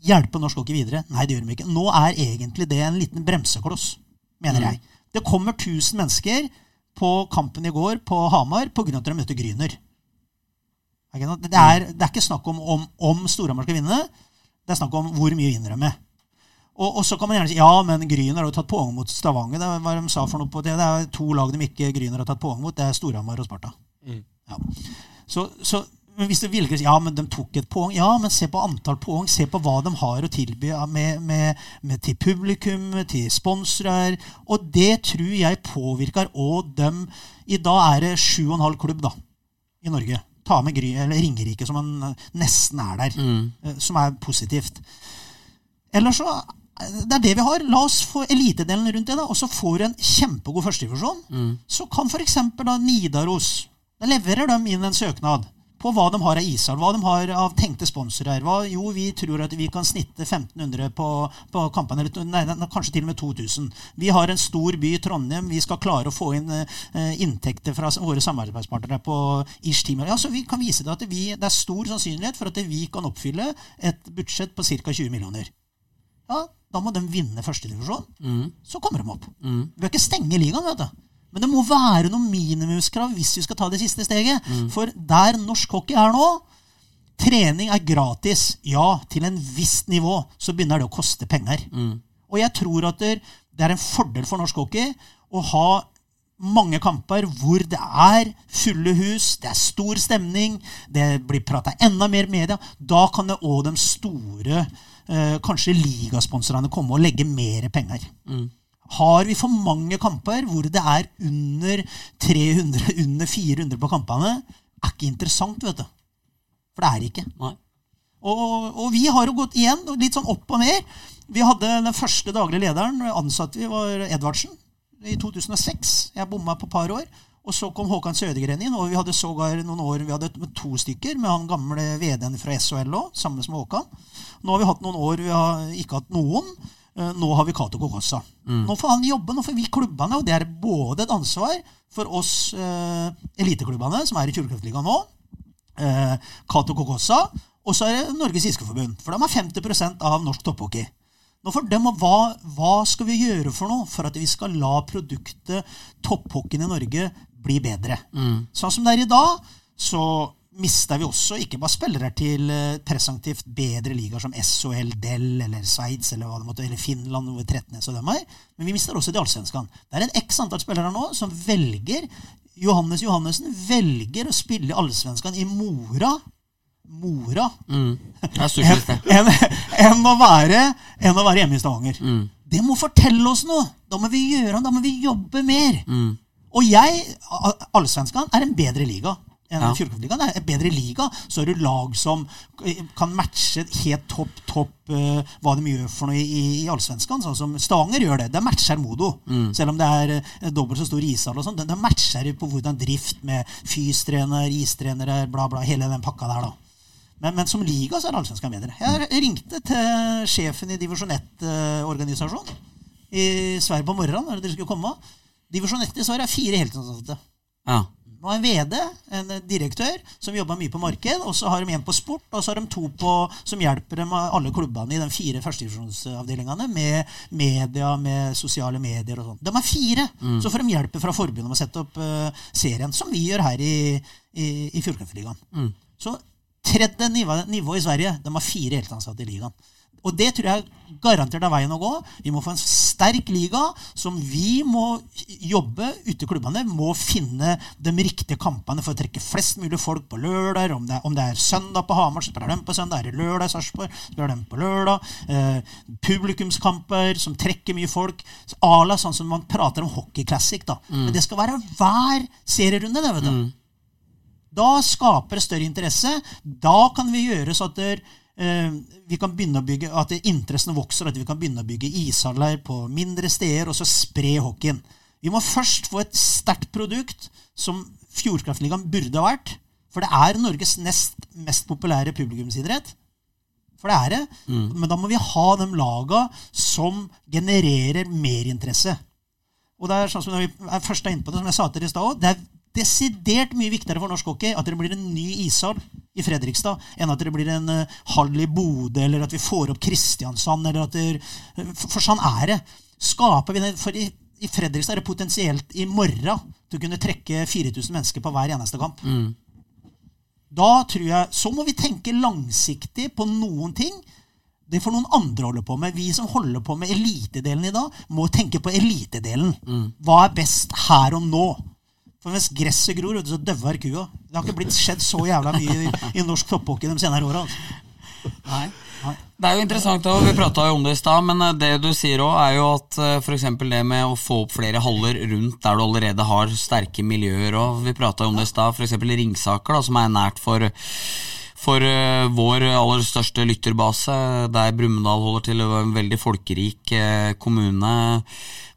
S4: hjelpe norsk hockey videre. Nei, det gjør de ikke. Nå er egentlig det en liten bremsekloss, mener jeg. Det kommer 1000 mennesker på kampen i går på Hamar pga. at de møter Gryner. Er? Det er, det er ikke snakk om om, om Storhamar skal vinne. Det er snakk om hvor mye vinner de med. Og, og så kan man gjerne si ja, men Gryner har jo tatt poeng mot Stavanger. Det var hva de sa for noe på det. Det er to lag de ikke Gryner har tatt poeng mot. Det er Storhamar og Sparta. Ja. Så, så hvis du vil ja, men de tok et poeng Ja, men se på antall poeng. Se på hva de har å tilby med, med, med til publikum, til sponsorer. Og det tror jeg påvirker. òg dem I dag er det sju og en halv klubb da, i Norge. Ta med Gry, eller Ringerike, som en eh, nesten er der. Mm. Som er positivt. Ellers så eh, det er det vi har. La oss få elitedelen rundt det, da, og så får du en kjempegod førstedivisjon. Så kan f.eks. da Nidaros Da leverer de inn en søknad på hva de har av ishall, hva de har av tenkte sponsorer. Hva, jo, vi tror at vi kan snitte 1500 på, på kampene, eller nei, nei, kanskje til og med 2000. Vi har en stor by, Trondheim. Vi skal klare å få inn eh, inntekter fra våre samarbeidspartnere på ish 10 Ja, så vi kan vise det at vi, det er stor sannsynlighet for at vi kan oppfylle et budsjett på ca. 20 millioner. Ja, da må de vinne førstedivisjon. Så kommer de opp. Vi bør ikke stenge ligaen, vet du. Men det må være noen minimumskrav hvis vi skal ta det siste steget. For der norsk hockey er nå Trening er gratis. Ja, til en visst nivå så begynner det å koste penger. Og jeg tror at det er en fordel for norsk hockey å ha mange kamper hvor det er fulle hus, det er stor stemning, det blir prata enda mer media. Da kan det òg de store, eh, kanskje ligasponsorene, komme og legge mer penger. Har vi for mange kamper hvor det er under 300, under 400 på kampene, er ikke interessant, vet du. For det er ikke.
S2: Nei.
S4: Og, og vi har jo gått igjen litt sånn opp og ned. Vi hadde Den første daglige lederen ansatte vi var Edvardsen i 2006. Jeg bomma på et par år. Og så kom Håkan Sødegren inn, og vi hadde sågar noen år vi hadde to stykker med han gamle VD-en fra SHL òg, sammen med Håkan. Nå har vi hatt noen år vi har ikke hatt noen. Eh, Nå har vi Cato Kokossa. Nå får han jobbe, nå får vi klubbene, og det er både et ansvar for oss eh, eliteklubbene som er i Fjordkraftligaen nå, eh, Cato Cocossa, og så er det Norges Iskeforbund. For de har 50% av norsk topphockey. Nå for dem, hva, hva skal vi gjøre for noe for at vi skal la produktet topphockeyen i Norge bli bedre? Sånn som det er i dag, så mista vi også ikke bare spillere til presentativt bedre ligaer som SHL, Del eller Sveits eller måtte, eller Finland, hvor Tretnes og dem er, men vi mister også de allsvenskene. Det er en x antall spillere nå som velger Johannes Johannessen velger å spille allsvenskan i Mora Mora
S2: Mm.
S4: Enn enn å, være, enn å være hjemme i Stavanger.
S2: Mm.
S4: Det må fortelle oss noe! Da må vi gjøre da må vi jobbe mer.
S2: Mm.
S4: Og jeg, allsvenskene Allsvenskan er en bedre liga enn
S2: Ja.
S4: Fjordkraftligaen. Det er en bedre liga. Så er det lag som eh, kan matche helt topp, topp uh, hva de gjør for noe i, i, Allsvenskan. Sånn som Stavanger gjør det. Det matcher Modo.
S2: Mm.
S4: Selv om det er uh, dobbelt så stor ishall og sånn. Det, det matcher på hvordan drift med fystrener, istrenere, bla, bla. Hele den pakka der, da. Men, men som liga så er Allsvenskan bedre. Jeg ringte til sjefen i divisjon 1-organisasjonen i Sverige på morgenen når dere skulle komme. Divisjon 1 i Sverige er fire heltidsansatte.
S2: Ja.
S4: Nå var en VD, en direktør, som jobber mye på marked. Og så har de en på sport, og så har de to på, som hjelper dem alle klubbene i de fire førstedivisjonsavdelingene med media, med sosiale medier og sånn. De er fire! Så får de hjelp fra forbundet med å sette opp uh, serien, som vi gjør her i, i, i Fjordkraftligaen. Så tredje nivå, nivå i Sverige, de har fire heltansatte i ligaen. Og det tror jeg garantert er veien å gå. Vi må få en sterk liga som vi må jobbe ute i klubbene. Må finne de riktige kampene for å trekke flest mulig folk på lørdag. Om det er, om det er søndag på Hamar, så spiller de på søndag. Er det lørdag i Sarpsborg, spiller de på lørdag. Eh, publikumskamper som trekker mye folk. Ala sånn som man prater om hockey classic. da. Men det skal være hver serierunde. det, vet du. Da skaper det større interesse. Da kan vi gjøre så at der, vi kan begynne å bygge, at interessene vokser, at vi kan begynne å bygge ishaller på mindre steder, og så spre hockeyen. Vi må først få et sterkt produkt, som Fjordkraftligaen burde ha vært. For det er Norges nest mest populære publikumsidrett. For det er det. Men da må vi ha de laga som genererer merinteresse. Og det er sånn som vi er først er inne på det, som jeg sa til dere i stad også, det er desidert mye viktigere for norsk hockey at det blir en ny ishall i Fredrikstad, enn at det blir en eh, hall i Bodø, eller at vi får opp Kristiansand, eller at det, for, sånn er det. Skaper vi det, for i, i Fredrikstad er det potensielt i morgen å kunne trekke 4000 mennesker på hver eneste kamp. Da tror jeg, Så må vi tenke langsiktig på noen ting. Det får noen andre holde på med. Vi som holder på med elitedelen i dag, må tenke på elitedelen. Hva er best her og nå? For mens gresset gror, så dauer kua. Det har ikke blitt skjedd så jævla mye i, i norsk topphockey de senere åra. Altså.
S2: Nei. Det er jo interessant, og vi prata jo om det i stad, men eh, det du sier òg, er jo at f.eks. det med å få opp flere haller rundt der du allerede har sterke miljøer, og vi prata om det i stad, f.eks. Ringsaker, da, som er nært for for eh, vår aller største lytterbase, der Brumunddal holder til, en veldig folkerik eh, kommune.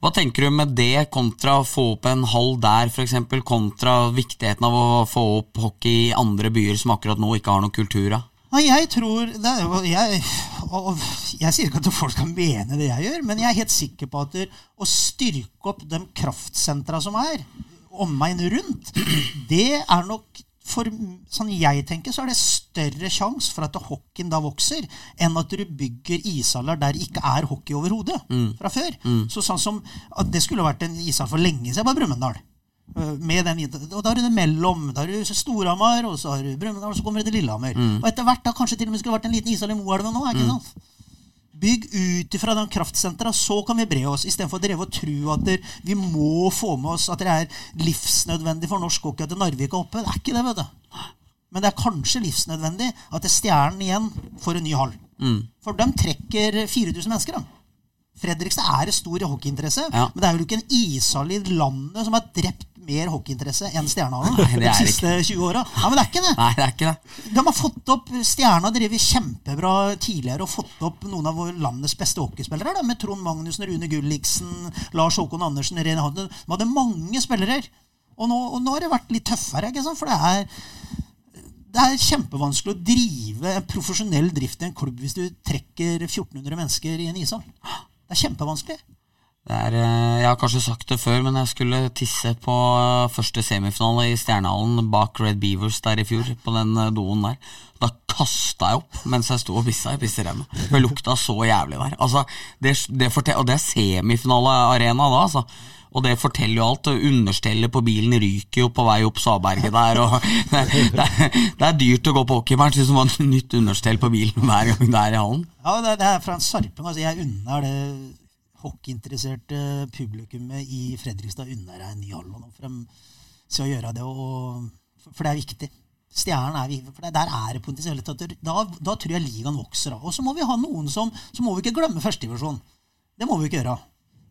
S2: Hva tenker du med det kontra å få opp en hall der, f.eks., kontra viktigheten av å få opp hockey i andre byer som akkurat nå ikke har noe kultur av?
S4: Jeg tror jo- jeg, jeg sier ikke at folk kan mene det jeg gjør, men jeg er helt sikker på at å styrke opp de kraftsentra som er, omegn rundt, det er nok for sånn jeg tenker, så er det større sjanse for at hockeyen da vokser, enn at du bygger ishaller der det ikke er hockey overhodet fra før. Så sånn som at Det skulle vært en ishall for lenge siden på Brumunddal. Eh, Med den, og da er det mellom. Da har du Storhamar, og så har du Brumunddal, og så kommer det til Lillehammer. Og etter hvert da kanskje til og med skulle vært en liten ishall i Moelven nå. ikke sant? Bygg ut ifra den kraftsentra, så kan vi bre oss. Istedenfor å dreve og tro at der, vi må få med oss at det er livsnødvendig for norsk hockey at Narvik er oppe. Det er ikke det, vet du. Men det er kanskje livsnødvendig at er Stjernen igjen får en ny hall. For de trekker 4000 mennesker. da. Fredrikstad er en stor hockeyinteresse,
S2: Ja.
S4: men det er jo ikke en ishall i landet som har drept mer hockeyinteresse enn Stjernehallen de siste 20 åra. Ja, men det er ikke det.
S2: Nei, det er ikke det.
S4: De har fått opp Stjerna har drevet kjempebra tidligere og fått opp noen av landets beste hockeyspillere. Da, med Trond Magnussen, Rune Gulliksen, Lars Håkon Andersen, Rene Hadde. De hadde mange spillere. Og nå, og nå har det vært litt tøffere, ikke sant? for det er det er kjempevanskelig å drive en profesjonell drift i en klubb hvis du trekker 1400 mennesker i en ishall. Det er kjempevanskelig.
S2: Det er, eh, jeg har kanskje sagt det før, men jeg skulle tisse på eh, første semifinale i Stjernehallen bak Red Beavers der i fjor, på den eh, doen der. Da kasta jeg opp mens jeg sto og pissa i pisseremmet. For det lukta så jævlig der. Altså, det, det og det er semifinalearena da, altså. Og det forteller jo alt. Understellet på bilen ryker jo på vei opp Saberget der. Det, det, er, det er dyrt å gå på hockeymatch hvis man har nytt understell på bilen hver gang det er i hallen.
S4: Ja, det, det er fra en sarping. Altså, jeg unner det hockeyinteresserte publikummet i Fredrikstad unner deg en ny hall. For, å gjøre det, for det er viktig. Stjernen er viktig, for Der er det potensielt. Da, da tror jeg ligaen vokser. Og så må vi ha noen som Så må vi ikke glemme førstedivisjon. Det må vi ikke gjøre.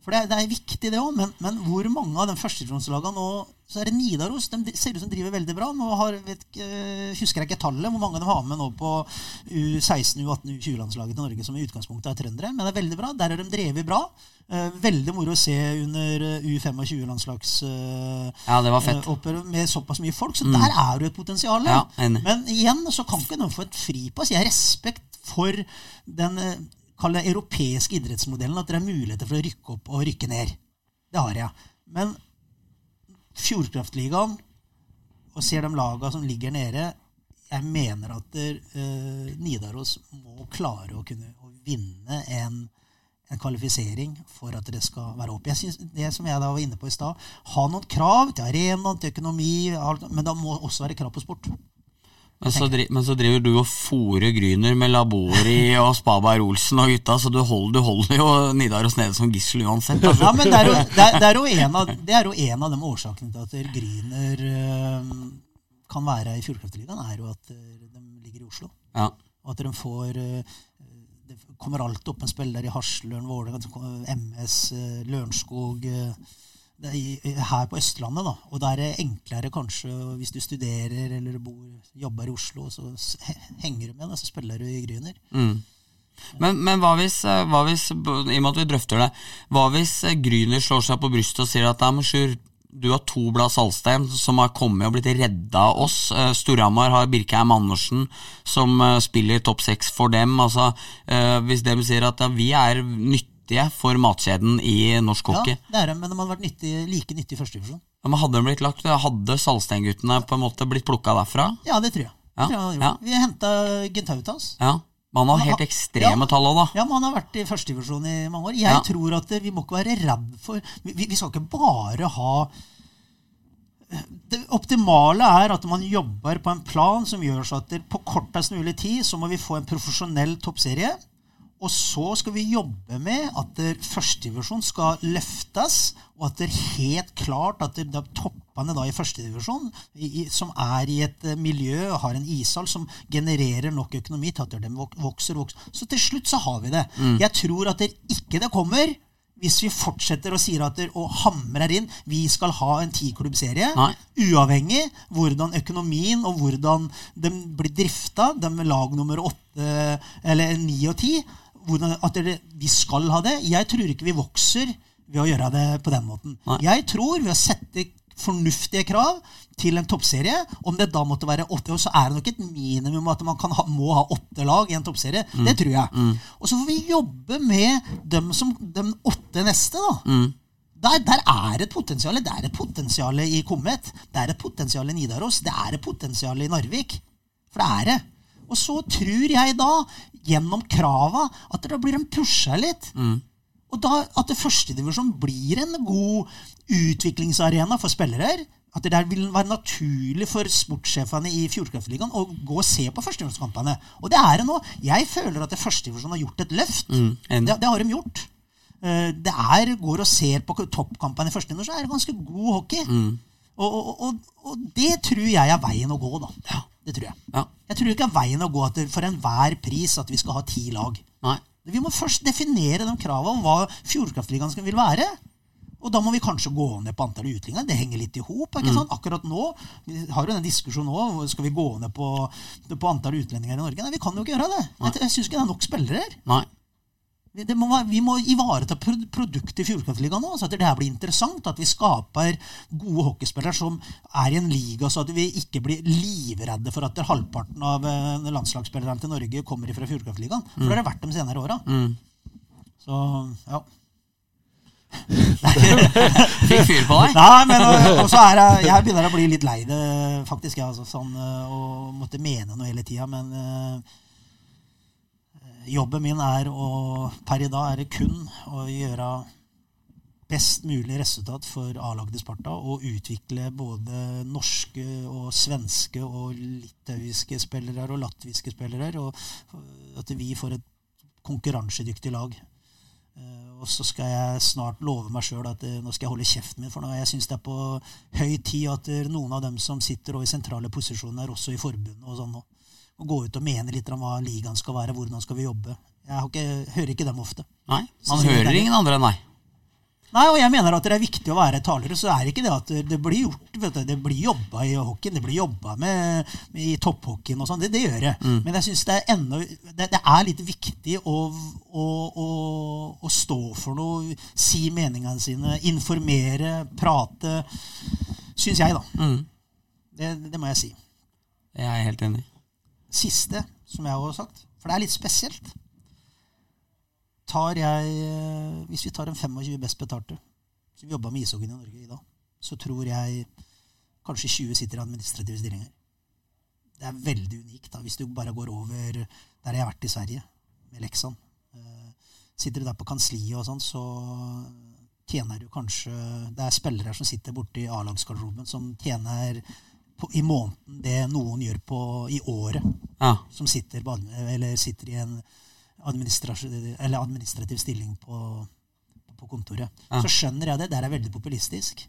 S4: For det det er viktig, det òg. Men, men, hvor mange av de førstedivisjonslagene nå Så er det Nidaros. De ser ut som de driver veldig bra. Nå har, vet, husker jeg ikke tallet hvor mange de har med nå på U16, U18, U20-landslaget til Norge, som i utgangspunktet er trøndere. Men det er veldig bra. Der har de drevet bra. Veldig moro å se under U25-landslags
S2: ja, det var fett.
S4: Oppgjør med såpass mye folk. Så mm. der er jo et potensial.
S2: Ja,
S4: men igjen så kan ikke noen få et fripass. Jeg har respekt for den kall det europeiske idrettsmodellen, at det er muligheter for å rykke opp og rykke ned. Det har jeg. Men Fjordkraftligaen, og ser de laga som ligger nede Jeg mener at uh, Nidaros må klare å kunne å vinne en, en, kvalifisering for at det skal være opp. Jeg synes, det som jeg da var inne på i stad, ha noen krav til arena, til økonomi, men da må også være krav på sport.
S2: Men så, driver, men så, driver du og fòrer Gryner med Labori og Spaberg Olsen og gutta, så du holder, du holder jo Nidaros nede som gissel uansett.
S4: Altså. Ja, men det er, jo, det, er, det, er av, det er, jo, en av, de årsakene til at Gryner øh, kan være i Fjordkraftligaen, er jo at øh, de ligger i Oslo.
S2: Ja.
S4: Og at de får øh, Det kommer alltid opp en spiller i Hasløren, Vålerenga, MS, Lørenskog her på Østlandet. da, Og da er det enklere kanskje hvis du studerer eller bor, jobber i Oslo, så henger du med, da, så spiller du i Gryner.
S2: Mm. Men, men hva, hvis, eh, hva, hvis, i og med at vi drøfter det, hva hvis eh, Gryner slår seg på brystet og sier at Sjur, du har to blad Salstein som har kommet og blitt redda av oss. Eh, Storhamar har Birkheim Andersen som spiller topp seks for dem. Altså, hvis de sier at ja, vi er nyttige nyttige for matkjeden i norsk hockey.
S4: Ja, det er de, men de hadde vært nyttig, like nyttige i første divisjon.
S2: Ja, men hadde de blitt lagt, hadde Salsteinguttene på en måte blitt plukka derfra?
S4: Ja, det tror jeg.
S2: Ja,
S4: tror jeg
S2: ja.
S4: Vi henta Gentautas.
S2: Ja. Man har helt ekstreme ja, tall òg, da.
S4: Ja, man har vært i førstedivisjon i mange år. Jeg tror at vi må ikke være redd for vi, vi, skal ikke bare ha det optimale er at man jobber på en plan som gjør så at på kortest mulig tid så må vi få en profesjonell toppserie. Og så skal vi jobbe med at førstedivisjon skal løftes, og at det er helt klart at det, det toppene da i førstedivisjon, som er i et eh, miljø og har en ishall som genererer nok økonomi til at de vokser vokser. Så til slutt så har vi det. Mm. Jeg tror at det ikke det kommer hvis vi fortsetter å sier at og hamrer inn vi skal ha en tiklubbserie, uavhengig hvordan økonomien og hvordan de blir drifta, de lag nummer åtte eller ni og ti, hvordan, at det, vi skal ha det. Jeg tror ikke vi vokser ved å gjøre det på den måten. Nei. Jeg tror ved å sette fornuftige krav til en toppserie, om det da måtte være åtte, så er det nok et minimum at man ha, må ha åtte lag i en toppserie. Mm. Det tror jeg. Mm. Og så får vi jobbe med dem som de åtte neste. da. Mm. Der, der, er et potensial. Det er et potensial i Komet. Det er et potensial i Nidaros. Det er et potensial i Narvik. For det er det. Og så tror jeg da, gjennom krava, at da blir de pusha litt. Mm. Og da at det førstedivisjon blir en god utviklingsarena for spillere. At det der vil være naturlig for sportssjefene i Fjordkraftligaen å gå og se på førstedivisjonskampene. Og det er det nå. Jeg føler at førstedivisjon har gjort et løft. Mm, det, det, har de gjort. Eh, det er, går og ser på toppkampene i førstedivisjon, så er det ganske god hockey. Mm. Og, og, og, og, det tror jeg er veien å gå, da. Ja. Det tror jeg.
S2: Ja.
S4: Jeg tror ikke er veien å gå til for enhver pris at vi skal ha ti lag.
S2: Nei.
S4: Vi må først definere de kravene om hva Fjordkraftligaen vil være. Og da må vi kanskje gå ned på antallet utligninger. Det henger litt i hop. Mm. Akkurat nå vi har jo den diskusjonen nå, skal vi gå ned på, på antall utlendinger i Norge. Nei, vi kan jo ikke gjøre det. Nei. Jeg, jeg syns ikke det er nok spillere her. Må, vi må ivareta produktet i Fjordkraftligaen nå, så at det her blir interessant. At vi skaper gode hockeyspillere som er i en liga, så at vi ikke blir livredde for at halvparten av eh, landslagsspillerne til Norge kommer fra Fjordkraftligaen. For det har det vært de senere åra.
S2: Mm.
S4: Så ja.
S2: Fikk fyr på deg.
S4: Nei, men øh, og er jeg, jeg begynner å bli litt lei det, faktisk. Jeg, altså, sånn, og måtte mene noe hele tida. Men jobben min er å Per i dag er det kun å gjøre best mulig resultat for A-laget Sparta. Og utvikle både norske og svenske og litauiske spillere og latviske spillere. Og at vi får et konkurransedyktig lag. Eh, Og så skal jeg snart love meg sjøl at eh, nå skal jeg holde kjeften min. For nå, jeg syns det er på høy tid at eh, noen av dem som sitter i sentrale posisjoner, også i forbundet og sånn nå, må gå ut og mene litt om hva ligaen skal være, hvordan skal vi jobbe. Jeg har ikke, hører ikke dem ofte.
S2: Nei, Man hører
S4: det-
S2: ingen andre enn deg.
S4: Nei, og jeg mener at det er viktig å være talere, så er det ikke det at det blir gjort vet du, Det blir jobba i hockeyen, det blir jobba med, med i topphockeyen og sånn. Det, det gjør det. Men jeg syns det det, det er litt viktig å, å, å, å stå for noe, si meningene sine, informere, prate. Syns jeg, da.
S2: Mm.
S4: Det, det må jeg si.
S2: Jeg er helt enig.
S4: Siste, som jeg har sagt, for det er litt spesielt tar jeg, eh, Hvis vi tar en 25 best betalte som jobba med ishockeyen i Norge i dag, så tror jeg kanskje 20 sitter i administrative stillinger. Det er veldig unikt da, hvis du bare går over der jeg har vært i Sverige, med Leksand. Eh, Sitter du der på kansliet og sånn, så tjener du kanskje Det er spillere som sitter borte i A-lagsgarderoben som tjener på, i måneden det noen gjør på, i året
S2: Ja.
S4: som sitter, på, eller sitter i en administrativ, eller administrativ stilling på, på kontoret.
S2: Ja.
S4: Så skjønner jeg det. Det er veldig populistisk.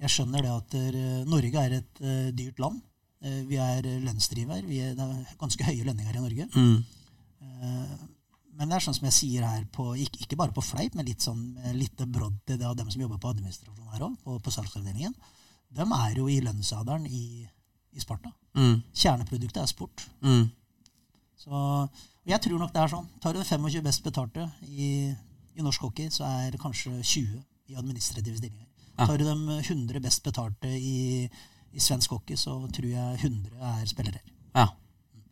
S4: Jeg skjønner det at uh, Norge er et uh, dyrt land. Uh, vi er lønnsdriver. Vi er, det er ganske høye lønninger i Norge.
S2: Mm.
S4: Men det er sånn som jeg sier her, på, ikke, ikke bare på fleip, men litt sånn litt brodd til det av dem som jobber på administrasjon her òg, på, på salgsavdelingen. De er jo i lønnsadelen i, i Sparta.
S2: Mm.
S4: Kjerneproduktet er sport.
S2: Mm.
S4: Så jeg tror nok det er sånn. Tar du 25 best betalte i, i norsk hockey, så er det kanskje 20 i administrative stillinger.
S2: Ja.
S4: Tar du de 100 best betalte i, i svensk hockey, så tror jeg 100 er spillere.
S2: Ja.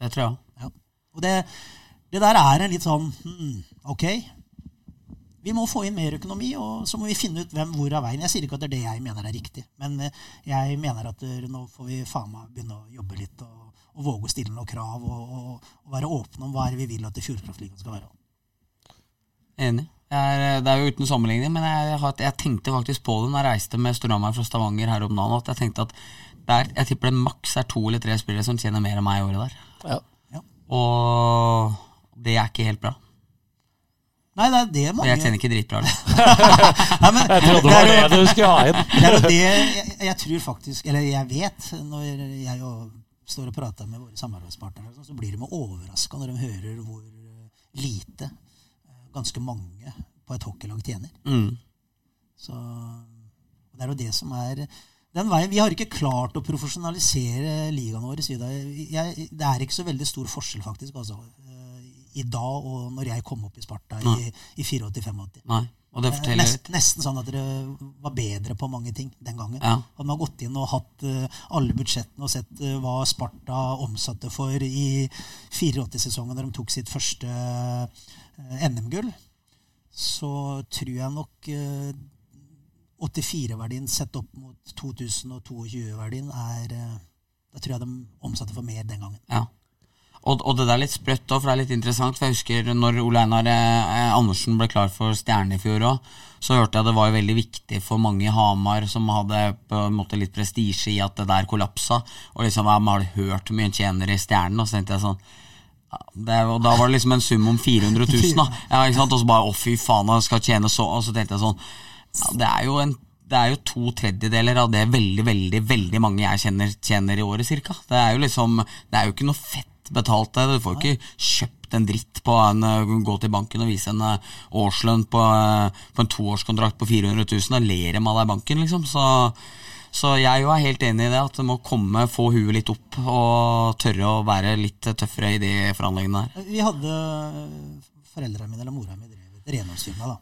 S2: Det tror jeg òg.
S4: Ja. Og det, det der er en litt sånn hmm, Ok, vi må få inn mer økonomi, og så må vi finne ut hvem hvor er veien. Jeg sier ikke at det er det jeg mener er riktig, men eh, jeg mener at eh, nå får vi faen meg begynne å jobbe litt og, og våge å stille noen krav og, og, og være åpne om hva er det vi vil at Fjordkraftligaen skal være.
S2: Enig. Jeg er, det er jo uten sammenligning, men jeg, har, jeg tenkte faktisk på det når jeg reiste med Storhamar fra Stavanger her om dagen. At jeg tenkte at der, jeg tipper det maks er to eller tre spillere som tjener mer enn meg i året der.
S3: Ja.
S4: Ja.
S2: Og det er ikke helt bra.
S4: Nei, det er det mange
S2: jeg tjener ikke dritbra.
S4: Nei, men,
S3: Jeg trodde det var det du skulle ha inn.
S4: Det er jo det jeg, jeg tror faktisk Eller jeg vet, når jeg jo står og prater med våre samarbeidspartnere, sånn, så blir de overraska når de hører hvor eh, lite eh, ganske mange på et hockeylag tjener.
S2: Mm.
S4: Så det er jo det som er den veien, Vi har ikke klart å profesjonalisere ligaen vår. sier Jeg, jeg, det er ikke så veldig stor forskjell, faktisk, altså, i dag og når jeg kom opp i Sparta i,
S2: Nei.
S4: i 84-85.
S2: Nei. Og det forteller
S4: Nest, nesten sånn at dere var bedre på mange ting den gangen.
S2: Ja.
S4: Hadde man gått inn og hatt uh, alle budsjettene og sett uh, hva Sparta omsatte for i 84-sesongen, da de tok sitt første uh, NM-gull, så tror jeg nok eh, 84-verdien sett opp mot 2022-verdien er eh, Da tror jeg de omsatte for mer den gangen.
S2: Ja. Og, og det der er litt sprøtt òg, for det er litt interessant. For jeg husker når Ole Einar eh, Andersen ble klar for Stjerne i fjor òg, så hørte jeg det var veldig viktig for mange i Hamar som hadde på en måte litt prestisje i at det der kollapsa. Og liksom, man har hørt mye en tjener i Stjernen, og så tenkte jeg sånn det, og da var det liksom en sum om 400 000, da. Ja, ikke sant? Og så bare å, fy faen, jeg skal tjene så Og så tenkte jeg sånn ja, Det er jo en det er jo to tredjedeler av det veldig veldig, veldig mange jeg kjenner tjener i året, cirka. Det er jo liksom Det er jo ikke noe fett betalt, det. Du får ikke kjøpt en dritt på en uh, Gå til banken og vise en uh, årslønn på, uh, på en toårskontrakt på 400 000. Da ler de av deg i banken, liksom. Så, så jeg er helt enig i det, at du må komme, få huet litt opp og tørre å være litt tøffere i de forhandlingene her.
S4: Vi hadde Foreldrene mine eller mora mi drev et renholdsfirma.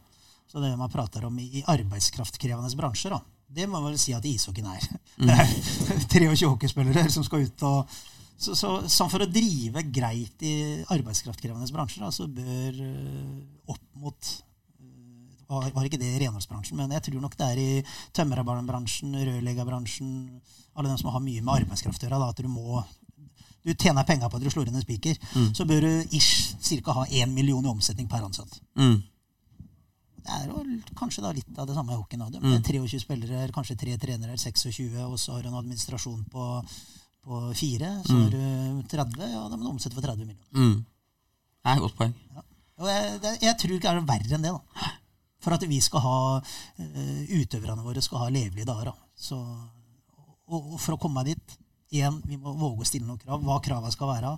S4: Så det man prater om i, i arbeidskraftkrevende bransjer, da, det må man vel si at ishockeyen er. Det er 23 hockeyspillere som skal ut og så, så, så, For å drive greit i arbeidskraftkrevende bransjer, da, så bør eh, opp mot eh, var, ikke det i renholdsbransjen, men jeg tror nok det er i tømmerbransjen, rørleggerbransjen, alle dem som har mye med arbeidskraft å gjøre, at du må du tjener penger på at du slår inn en spiker, så bør du ish cirka ha én million i omsetning per ansatt.
S2: Mm.
S4: Det er jo kanskje da litt av det samme i hockeyen. er 23 spillere, kanskje tre trenere, 26, og så har du en administrasjon på, på fire. Så har du 30, ja, da må du omsette for 30 millioner.
S2: Mm. Det er et godt poeng.
S4: Og jeg, det, jeg tror ikke det er verre enn det. da. For at vi skal ha uh, utøverne våre skal ha levelige dager. da. Så, og, og for å komme meg dit igjen, vi må våge å stille noen krav. Hva kravene skal være.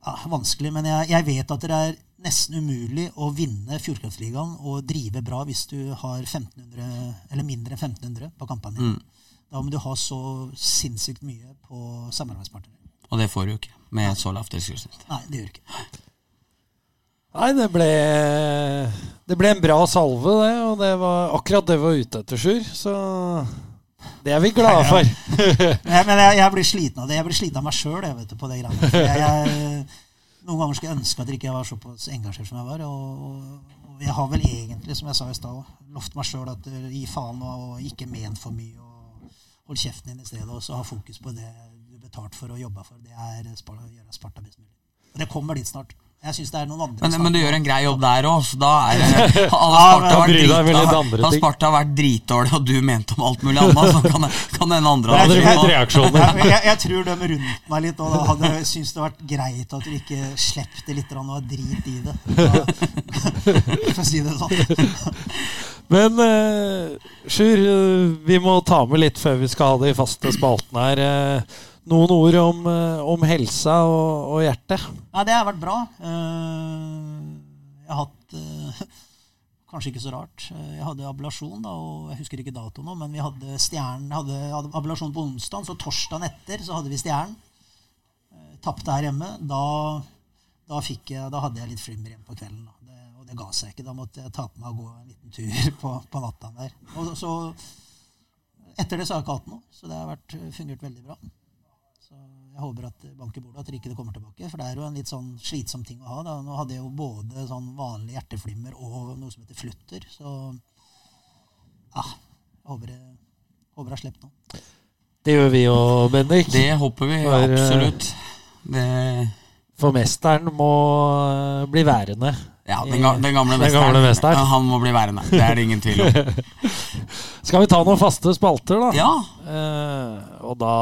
S4: Ja, vanskelig, men jeg, jeg vet at det er nesten umulig å vinne Fjordkraftligaen og drive bra hvis du har 1500, eller mindre enn 1500 på kampene dine. Da må du ha så sinnssykt mye på samarbeidspartnere.
S2: Og det får du ikke med et så lavt tilskuddssnitt.
S4: Nei, det gjør du ikke.
S3: Nei, det ble, det ble en bra salve, det. Og det var akkurat det vi var ute etter, Sjur. Så det er vi glade for.
S4: Nei, men jeg, jeg blir sliten av det. Jeg blir sliten av meg sjøl på det greiene. For Jeg, jeg, noen ganger skulle jeg ønske at jeg ikke var såpass engasjert som jeg var. Og, og jeg har vel egentlig, som jeg sa i stad, lovt meg sjøl at uh, gi faen og ikke men for mye. og Hold kjeften din i stedet, og så ha fokus på det du er betalt for å jobbe for. Det er å gjøre Sparta best mulig. Og det kommer dit snart. Jeg synes det er noen andre
S2: Men, men du gjør en grei jobb der òg, så da er det Hadde Sparta vært
S3: litt
S2: dritdårlig, og du mente om alt mulig annet, så kan, kan den andre
S3: ha
S4: jeg- jeg, jeg, tror de rundt meg litt og da hadde syntes det vært greit at du ikke slapp det litt og drit i det. For å si det sånn.
S3: Men uh, Sjur, vi må ta med litt før vi skal ha de faste spaltene her. eh, noen ord om, eh, om helsa og, og hjertet.
S4: Ja, det har vært bra. Jeg har hatt Kanskje ikke så rart. Jeg hadde ablasjon, da, og jeg husker ikke datoen nå, men vi hadde stjernen hadde, hadde ablasjon på onsdag, så torsdagen etter så hadde vi stjernen. Tapte her hjemme. Da, da, jeg, da hadde jeg litt flimmer igjen på kvelden. Da. Det, det ga seg ikke. Da måtte jeg ta på meg å gå en liten tur på, på natta der. Og så etter det så har jeg ikke hatt noe, så det har vært, fungert veldig bra. Så jeg håper at det banker bordet, at det ikke kommer tilbake. For det er jo en litt sånn slitsom ting å ha. Da. Nå hadde jeg jo både sånn vanlig hjerteflimmer og noe som heter flutter. Så ja, jeg håper jeg, håper jeg slipper nå.
S3: Det gjør vi òg, Bendik.
S2: Det håper vi
S3: For, eh,
S2: absolutt. Det,
S3: For mesteren må eh, bli værende.
S2: ja, den, ga, den gamle
S3: Den
S2: mesteren.
S3: gamle mesteren.
S2: Han må bli værende. Det er det ingen tvil om.
S3: Skal vi ta noen faste spalter, da?
S2: Ja,
S3: Eh, og da